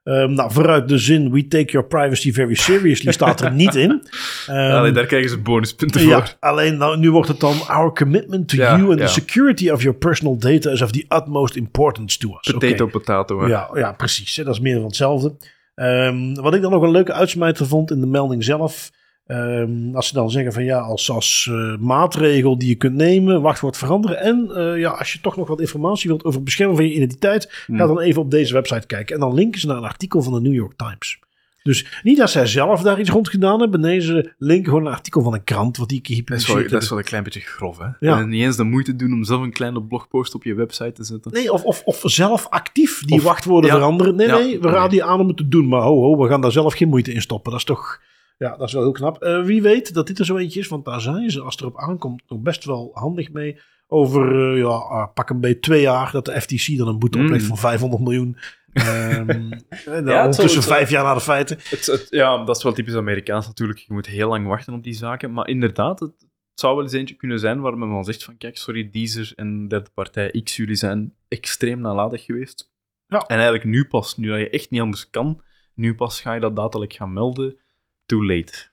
Ehm, nou, vooruit de zin, we take your privacy very seriously, staat er niet in. Ehm, Allee, daar krijgen ze bonuspunten ja, voor. alleen nou, nu wordt het dan, our commitment to Ja, you and ja. the security of your personal data is of the utmost importance to us. Potato, Oké. potato. hè. Ja, ja, precies. hè, Dat is meer van hetzelfde. Ehm, wat ik dan nog een leuke uitsmijter vond in de melding zelf. Ehm, als ze dan zeggen van ja, als, als eh, maatregel die je kunt nemen, wachtwoord veranderen. En eh, ja, als je toch nog wat informatie wilt over het beschermen van je identiteit, Hmm. ga dan even op deze website kijken. En dan linken ze naar een artikel van de New York Times. Dus niet dat zij zelf daar iets rond gedaan hebben. Nee, ze linken gewoon een artikel van een krant wat die Dat is, wel, gepubliceerd dat is hebben. wel een klein beetje grof, hè? Ja. En niet eens de moeite doen om zelf een kleine blogpost op je website te zetten. Nee, of, of, of zelf actief die Of- wachtwoorden ja. veranderen. Nee, Ja. nee, we raden je aan om het te doen. Maar ho, ho, we gaan daar zelf geen moeite in stoppen. Dat is toch, ja, dat is wel heel knap. Eh, wie weet dat dit er zo eentje is, want daar zijn ze, als het erop aankomt, nog best wel handig mee. Over, eh, ja, ah, pak een beetje twee jaar dat de FTC dan een boete Mm. oplegt van 500 miljoen. Ehm en dan Ja, tussen vijf jaar na de feiten. Het, het- ja, dat is wel typisch Amerikaans natuurlijk. Je moet heel lang wachten op die zaken. Maar inderdaad, het, het zou wel eens eentje kunnen zijn waar men van zegt van kijk, sorry, Deezer en derde partij X, jullie zijn extreem nalatig geweest. Ja. En eigenlijk nu pas, nu dat je echt niet anders kan, nu pas ga je dat datalek gaan melden. Too late.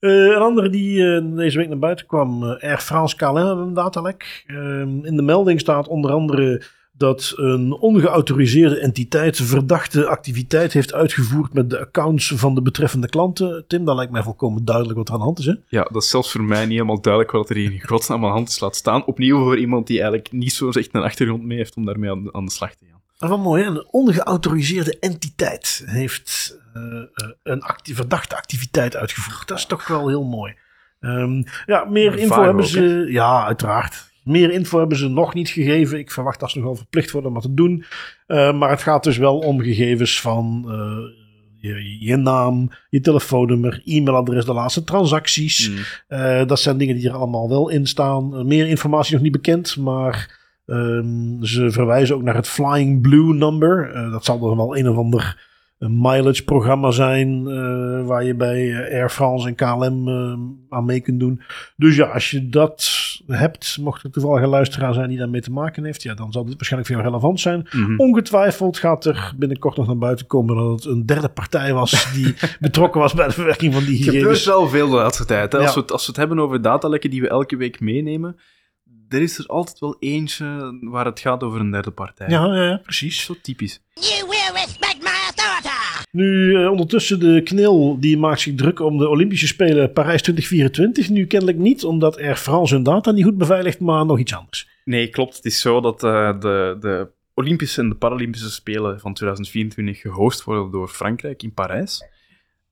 Eh, een andere die eh, deze week naar buiten kwam, eh, Air France KLM een datalek. Ehm, in de melding staat onder andere dat een ongeautoriseerde entiteit verdachte activiteit heeft uitgevoerd met de accounts van de betreffende klanten. Tim, dat lijkt mij volkomen duidelijk wat er aan de hand is. Hè? Ja, dat is zelfs voor mij niet helemaal duidelijk wat er hier in godsnaam aan de hand is laat staan. Opnieuw voor iemand die eigenlijk niet zo echt een achtergrond mee heeft om daarmee aan, aan de slag te gaan. Wel mooi, hè? Een ongeautoriseerde entiteit heeft eh, eh, een verdachte activiteit uitgevoerd. Dat is toch wel heel mooi. Ehm, ja, meer info hebben ook, ze. Ja, uiteraard. Meer info hebben ze nog niet gegeven. Ik verwacht dat ze nog wel verplicht worden om dat te doen. Eh, maar het gaat dus wel om gegevens van je, je naam, je telefoonnummer, e-mailadres, de laatste transacties. Mm. Dat zijn dingen die er allemaal wel in staan. Meer informatie nog niet bekend, maar ehm, ze verwijzen ook naar het Flying Blue number. Eh, dat zal dan wel een of ander een mileage programma zijn eh, waar je bij eh, Air France en KLM eh, aan mee kunt doen. Dus ja, als je dat hebt, mocht er toevallig een luisteraar zijn die daarmee te maken heeft, ja, dan zal dit waarschijnlijk voor jou relevant zijn. Mhm. Ongetwijfeld gaat er binnenkort nog naar buiten komen dat het een derde partij was die betrokken was bij de verwerking van die Het gebeurt gegevens. wel veel de laatste tijd. Hè? Als, Ja. we het, als we het hebben over datalekken die we elke week meenemen, er is er altijd wel eentje waar het gaat over een derde partij. Ja, ja, ja, precies. zo typisch. You will respect my authority! Nu, eh, ondertussen de knil, die maakt zich druk om de Olympische Spelen Parijs 2024. Nu kennelijk niet, omdat Air France hun data niet goed beveiligt, maar nog iets anders. Nee, klopt. Het is zo dat eh, de, de Olympische en de Paralympische Spelen van 2024 gehost worden door Frankrijk in Parijs.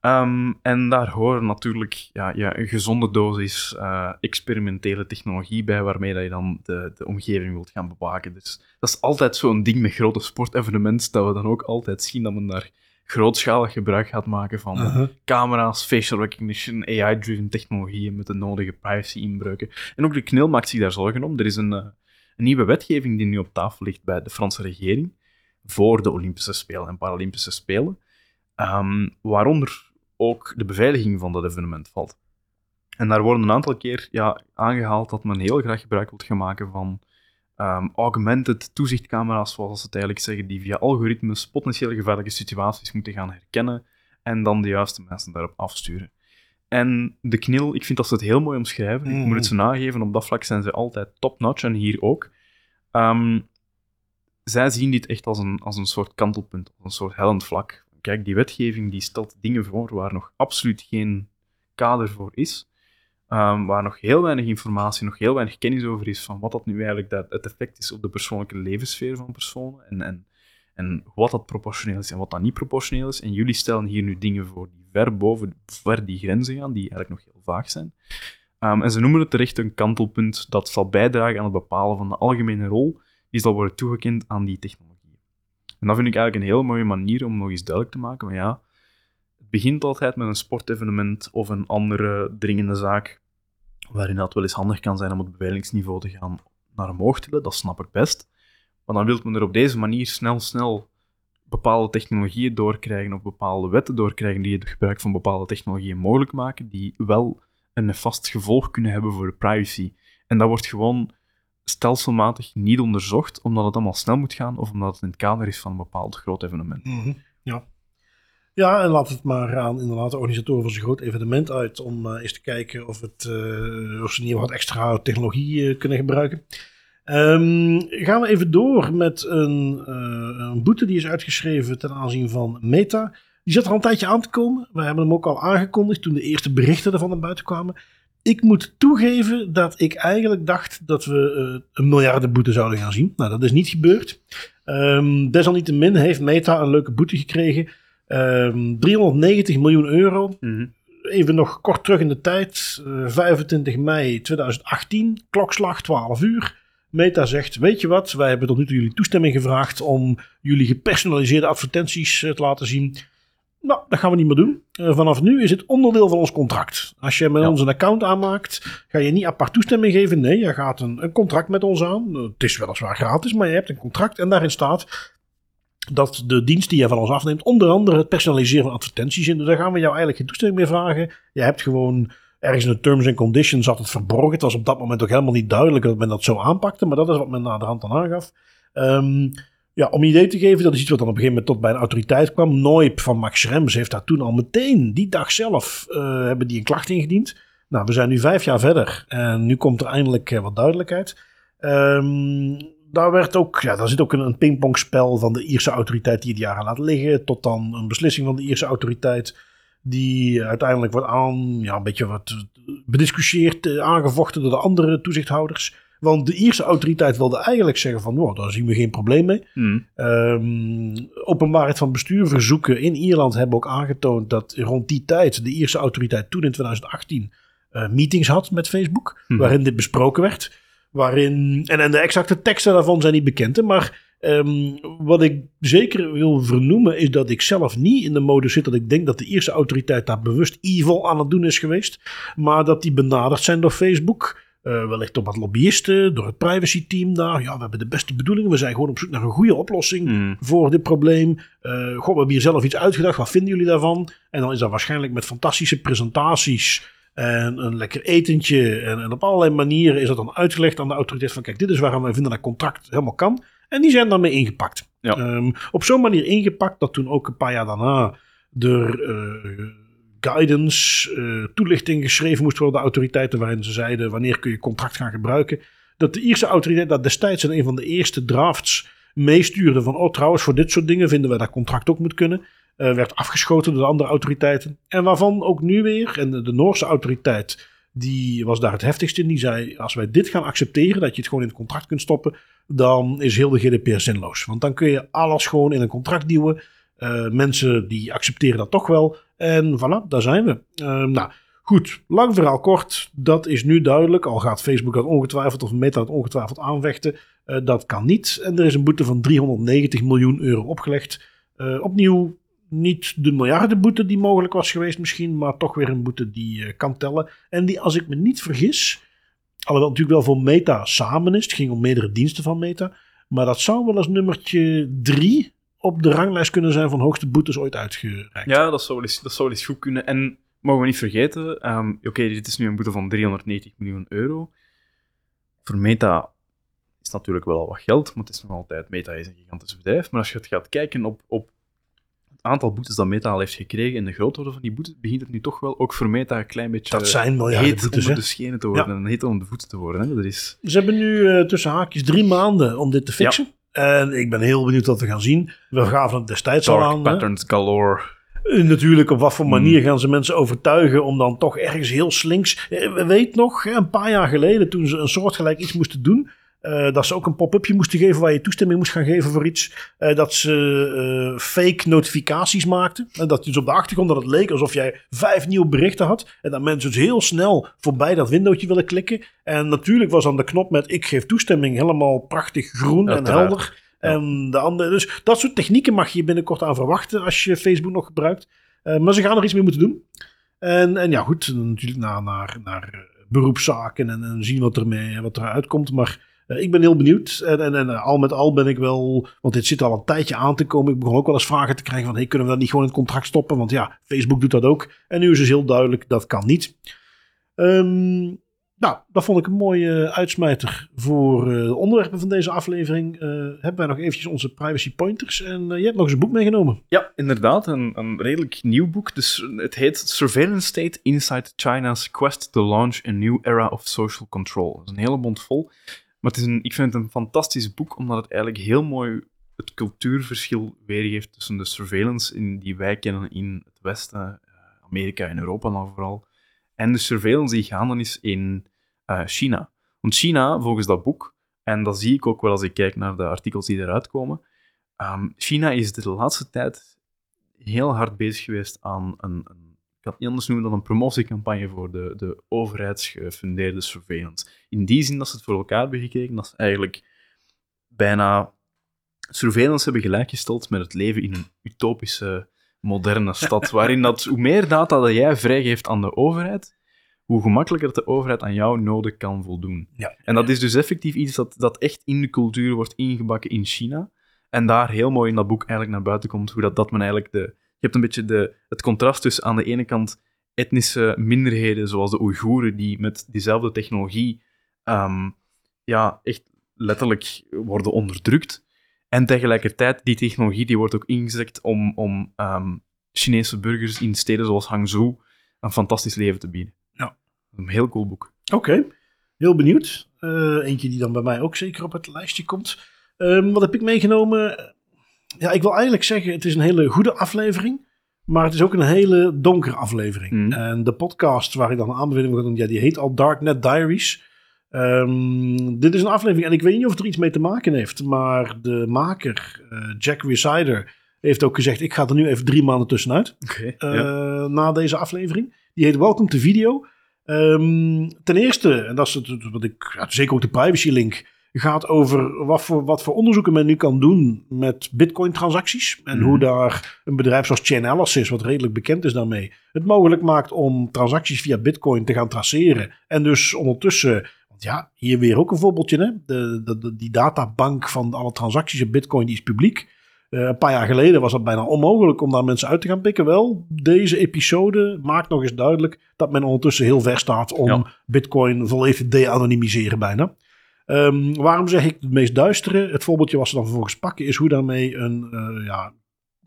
Ehm, en daar horen natuurlijk ja, ja, een gezonde dosis eh, experimentele technologie bij, waarmee dat je dan de, de omgeving wilt gaan bewaken. Dus dat is altijd zo'n ding met grote sportevenementen, dat we dan ook altijd zien dat men daar grootschalig gebruik gaat maken van camera's, facial recognition, AI-driven technologieën met de nodige privacy-inbreuken. En ook de KNIL maakt zich daar zorgen om. Er is een, eh, een nieuwe wetgeving die nu op tafel ligt bij de Franse regering voor de Olympische Spelen en Paralympische Spelen. Ehm, waaronder ook de beveiliging van dat evenement valt. En daar worden een aantal keer ja, aangehaald dat men heel graag gebruik wil gaan maken van ehm, augmented toezichtcamera's, zoals ze het eigenlijk zeggen, die via algoritmes potentieel gevaarlijke situaties moeten gaan herkennen en dan de juiste mensen daarop afsturen. En de knil, ik vind dat ze het heel mooi omschrijven. Ik moet het ze nageven, op dat vlak zijn ze altijd top-notch en hier ook. Ehm, zij zien dit echt als een, als een soort kantelpunt, als een soort hellend vlak. Die wetgeving die stelt dingen voor waar nog absoluut geen kader voor is. Ehm, waar nog heel weinig informatie, nog heel weinig kennis over is van wat dat nu eigenlijk dat, het effect is op de persoonlijke levenssfeer van personen en, en, en wat dat proportioneel is en wat dat niet proportioneel is. En jullie stellen hier nu dingen voor die ver boven, ver die grenzen gaan, die eigenlijk nog heel vaag zijn. Ehm, en ze noemen het terecht een kantelpunt dat zal bijdragen aan het bepalen van de algemene rol die zal worden toegekend aan die technologie. En dat vind ik eigenlijk een heel mooie manier om nog eens duidelijk te maken, maar ja, het begint altijd met een sportevenement of een andere dringende zaak, waarin dat wel eens handig kan zijn om het beveiligingsniveau te gaan naar omhoog tillen, dat snap ik best. Maar dan wil men er op deze manier snel, snel bepaalde technologieën doorkrijgen of bepaalde wetten doorkrijgen die het gebruik van bepaalde technologieën mogelijk maken, die wel een vast gevolg kunnen hebben voor de privacy. En dat wordt gewoon stelselmatig niet onderzocht, omdat het allemaal snel moet gaan of omdat het in het kader is van een bepaald groot evenement. Mhm, Ja. Ja, en laat het maar aan inderdaad de organisatoren van zo'n groot evenement uit om eh, eens te kijken of, het, eh, of ze niet wat extra technologie eh, kunnen gebruiken. Ehm, gaan we even door met een, een boete die is uitgeschreven ten aanzien van Meta. Die zat er al een tijdje aan te komen. We hebben hem ook al aangekondigd toen de eerste berichten ervan naar buiten kwamen. Ik moet toegeven dat ik eigenlijk dacht dat we eh, een miljardenboete zouden gaan zien. Nou, dat is niet gebeurd. Ehm, desalniettemin heeft Meta een leuke boete gekregen. Ehm 390 miljoen euro. Even nog kort terug in de tijd. eh, 25 mei 2018, klokslag 12 uur. Meta zegt, weet je wat, wij hebben tot nu toe jullie toestemming gevraagd om jullie gepersonaliseerde advertenties eh, te laten zien. Nou, dat gaan we niet meer doen. Eh, vanaf nu is het onderdeel van ons contract. Als je met Ja. ons een account aanmaakt, ga je niet apart toestemming geven. Nee, je gaat een, een contract met ons aan. Eh, het is weliswaar gratis, maar je hebt een contract en daarin staat dat de dienst die je van ons afneemt, onder andere het personaliseren van advertenties in. Dus daar gaan we jou eigenlijk geen toestemming meer vragen. Je hebt gewoon ergens in de terms and conditions zat het verborgen. Het was op dat moment ook helemaal niet duidelijk dat men dat zo aanpakte, maar dat is wat men na de hand aan aangaf. Ehm, ja, om een idee te geven, dat is iets wat dan op een gegeven moment tot bij een autoriteit kwam. Noip van Max Schrems heeft daar toen al meteen, die dag zelf, eh, hebben die een klacht ingediend. Nou, we zijn nu vijf jaar verder en nu komt er eindelijk eh, wat duidelijkheid. Ehm, daar, werd ook, ja, daar zit ook een, een pingpongspel van de Ierse autoriteit die het jaren laat liggen. Tot dan een beslissing van de Ierse autoriteit die uiteindelijk wordt aan, ja, een beetje wat bediscussieerd, eh, aangevochten door de andere toezichthouders. Want de Ierse autoriteit wilde eigenlijk zeggen van, wow, daar zien we geen probleem mee. Mhm. Ehm, openbaarheid van bestuurverzoeken in Ierland hebben ook aangetoond dat rond die tijd de Ierse autoriteit toen in 2018 eh, meetings had met Facebook, Mhm. waarin dit besproken werd. Waarin, en, en de exacte teksten daarvan zijn niet bekend, maar ehm, wat ik zeker wil vernoemen is dat ik zelf niet in de mode zit dat ik denk dat de Ierse autoriteit daar bewust evil aan het doen is geweest, maar dat die benaderd zijn door Facebook. Eh, wellicht door wat lobbyisten, door het privacy team daar. Ja, we hebben de beste bedoelingen. We zijn gewoon op zoek naar een goede oplossing Mhm. voor dit probleem. Eh goh, we hebben hier zelf iets uitgedacht. Wat vinden jullie daarvan? En dan is dat waarschijnlijk met fantastische presentaties en een lekker etentje. En, en op allerlei manieren is dat dan uitgelegd aan de autoriteit van kijk, dit is waarom wij vinden dat contract helemaal kan. En die zijn daarmee ingepakt. Ja. Ehm, op zo'n manier ingepakt dat toen ook een paar jaar daarna er eh, guidance, eh, toelichting geschreven moest worden door de autoriteiten waarin ze zeiden wanneer kun je contract gaan gebruiken. Dat de Ierse autoriteit dat destijds in een van de eerste drafts meestuurde van oh trouwens voor dit soort dingen vinden wij dat contract ook moet kunnen. Eh, werd afgeschoten door de andere autoriteiten. En waarvan ook nu weer, en de, de Noorse autoriteit die was daar het heftigst in. Die zei als wij dit gaan accepteren, dat je het gewoon in het contract kunt stoppen, dan is heel de GDPR zinloos. Want dan kun je alles gewoon in een contract duwen. Eh, mensen die accepteren dat toch wel. En voilà, daar zijn we. Eh, nou, goed. Lang verhaal kort. Dat is nu duidelijk. Al gaat Facebook dat ongetwijfeld of Meta dat ongetwijfeld aanvechten. Eh, dat kan niet. En er is een boete van 390 miljoen euro opgelegd. Eh, opnieuw niet de miljardenboete die mogelijk was geweest misschien. Maar toch weer een boete die eh, kan tellen. En die, als ik me niet vergis... Alhoewel natuurlijk wel voor Meta samen is. Het ging om meerdere diensten van Meta. Maar dat zou wel eens nummertje drie op de ranglijst kunnen zijn van hoogste boetes ooit uitgereikt. Ja, dat zou wel eens, dat zou wel eens goed kunnen. En mogen we niet vergeten, ehm, oké, dit is nu een boete van 390 miljoen euro. Voor Meta is natuurlijk wel al wat geld, maar het is nog altijd, Meta is een gigantisch bedrijf. Maar als je het gaat kijken op, op het aantal boetes dat Meta al heeft gekregen en de grootte van die boetes, begint het nu toch wel ook voor Meta een klein beetje Dat zijn miljarden heet boetes, hè? de schenen te worden en heet om de voeten te worden. Hè? Dat is... Ze hebben nu eh, tussen haakjes drie maanden om dit te fixen. En ik ben heel benieuwd wat we gaan zien. We gaven het destijds al Dark aan. hè. patterns galore. Eh, Natuurlijk, op wat voor Hmm. manier gaan ze mensen overtuigen om dan toch ergens heel slinks. Eh, We weten nog, een paar jaar geleden, toen ze een soortgelijk iets moesten doen. Eh, dat ze ook een pop-upje moesten geven waar je toestemming moest gaan geven voor iets. eh, dat ze eh, fake notificaties maakten. En dat dus op de achtergrond dat het leek alsof jij vijf nieuwe berichten had. En dat mensen dus heel snel voorbij dat windowtje willen klikken. En natuurlijk was dan de knop met ik geef toestemming helemaal prachtig groen en helder. En de andere, dus dat soort technieken mag je binnenkort aan verwachten als je Facebook nog gebruikt. Maar ze gaan er iets mee moeten doen. En, en ja, goed, natuurlijk naar, naar, naar beroepszaken en, en zien wat, er mee, wat eruit komt. Maar ik ben heel benieuwd. En, en, en eh, al met al ben ik wel, want dit zit al een tijdje aan te komen. Ik begon ook wel eens vragen te krijgen van, hey, kunnen we dat niet gewoon in het contract stoppen? Want ja, Facebook doet dat ook. En nu is dus heel duidelijk, dat kan niet. Ehm, nou, dat vond ik een mooie uitsmijter voor eh, de onderwerpen van deze aflevering. Eh, hebben wij nog eventjes onze privacy pointers. En eh, je hebt nog eens een boek meegenomen. Ja, inderdaad. Een, een redelijk nieuw boek. Dus het heet Surveillance State Inside China's Quest to Launch a New Era of Social Control. Dat is een hele mond vol. Maar het is een, ik vind het een fantastisch boek, omdat het eigenlijk heel mooi het cultuurverschil weergeeft tussen de surveillance in, die wij kennen in het Westen, eh, Amerika en Europa dan vooral, en de surveillance die gaande is in eh, China. Want China, volgens dat boek, en dat zie ik ook wel als ik kijk naar de artikels die eruit komen, Ehm, China is de laatste tijd heel hard bezig geweest aan een, een het niet anders noemen dan een promotiecampagne voor de, de overheidsgefundeerde surveillance. In die zin dat ze het voor elkaar hebben gekregen, dat ze eigenlijk bijna surveillance hebben gelijkgesteld met het leven in een utopische, moderne stad, waarin dat hoe meer data dat jij vrijgeeft aan de overheid, hoe gemakkelijker de overheid aan jouw noden kan voldoen. Ja. En dat is dus effectief iets dat, dat echt in de cultuur wordt ingebakken in China. En daar heel mooi in dat boek eigenlijk naar buiten komt hoe dat, dat men eigenlijk de... Je hebt een beetje de, het contrast tussen aan de ene kant etnische minderheden, zoals de Oeigoeren, die met diezelfde technologie ehm, ja, echt letterlijk worden onderdrukt. En tegelijkertijd, die technologie die wordt ook ingezet om, om ehm, Chinese burgers in steden zoals Hangzhou een fantastisch leven te bieden. Ja. Een heel cool boek. Oké, heel benieuwd. Eh, eentje die dan bij mij ook zeker op het lijstje komt. Ehm, wat heb ik meegenomen? Ja, ik wil eigenlijk zeggen, het is een hele goede aflevering. Maar het is ook een hele donkere aflevering. Mm. En de podcast waar ik dan een aanbeveling ga doen, ja, die heet al Darknet Diaries. Ehm, dit is een aflevering en ik weet niet of het er iets mee te maken heeft. Maar de maker, eh, Jack Resider, heeft ook gezegd... ik ga er nu even drie maanden tussenuit. Oké. eh, na deze aflevering. Die heet Welcome to Video. Ehm, ten eerste, en dat is het, het- wat ik, ja, zeker ook de privacy link, gaat over wat voor, wat voor onderzoeken men nu kan doen met bitcoin transacties. En Mhm. hoe daar een bedrijf zoals Chainalysis, wat redelijk bekend is daarmee, het mogelijk maakt om transacties via bitcoin te gaan traceren. En dus ondertussen, want ja, hier weer ook een voorbeeldje, hè? De, de, de- die databank van alle transacties op bitcoin, die is publiek. Eh, een paar jaar geleden was dat bijna onmogelijk om daar mensen uit te gaan pikken. Wel, deze episode maakt nog eens duidelijk dat men ondertussen heel ver staat om Ja. Bitcoin volledig te de-anonymiseren bijna. Ehm, waarom zeg ik het meest duistere? Het voorbeeldje wat ze dan vervolgens pakken is hoe daarmee een, eh, ja,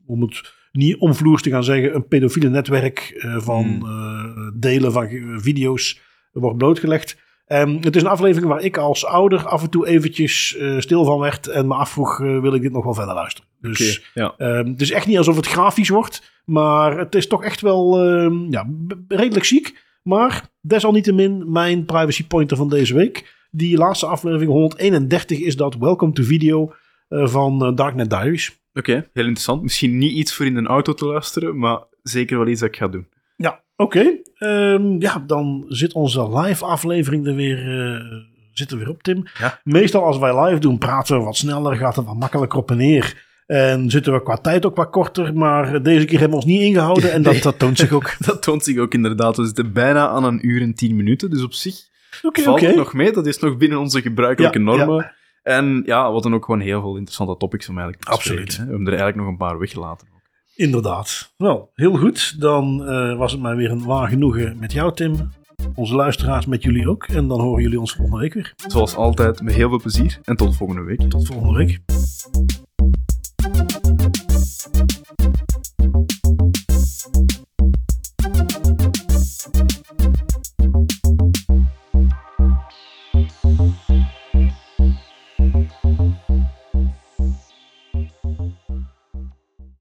om het niet omvloers te gaan zeggen, een pedofiele netwerk eh, van Hmm. eh, delen van video's wordt blootgelegd. En het is een aflevering waar ik als ouder af en toe eventjes stil van werd en me afvroeg, wil ik dit nog wel verder luisteren? Dus ja. Ehm, het is echt niet alsof het grafisch wordt, maar het is toch echt wel ehm, ja, redelijk ziek. Maar desalniettemin mijn privacy pointer van deze week. Die laatste aflevering 131 is dat Welcome to Video eh, van eh, Darknet Diaries. Oké, heel interessant. Misschien niet iets voor in een auto te luisteren, maar zeker wel iets dat ik ga doen. Ja, oké. Ehm, ja, dan zit onze live aflevering er weer, eh, zit er weer op, Tim. Ja. Meestal als wij live doen, praten we wat sneller, gaat het wat makkelijker op en neer. En zitten we qua tijd ook wat korter, maar deze keer hebben we ons niet ingehouden en dat, Nee. dat toont zich ook. Dat toont zich ook inderdaad. We zitten bijna aan een uur en tien minuten, dus op zich Oké, valt het nog mee. Dat is nog binnen onze gebruikelijke Ja, normen. En ja, we hadden ook gewoon heel veel interessante topics om eigenlijk te Absoluut. We hebben er eigenlijk nog een paar weggelaten. Inderdaad. Wel, heel goed. Dan eh, was het maar weer een waar genoegen met jou, Tim. Onze luisteraars met jullie ook. En dan horen jullie ons volgende week weer. Zoals altijd, met heel veel plezier en tot volgende week. Tot volgende week.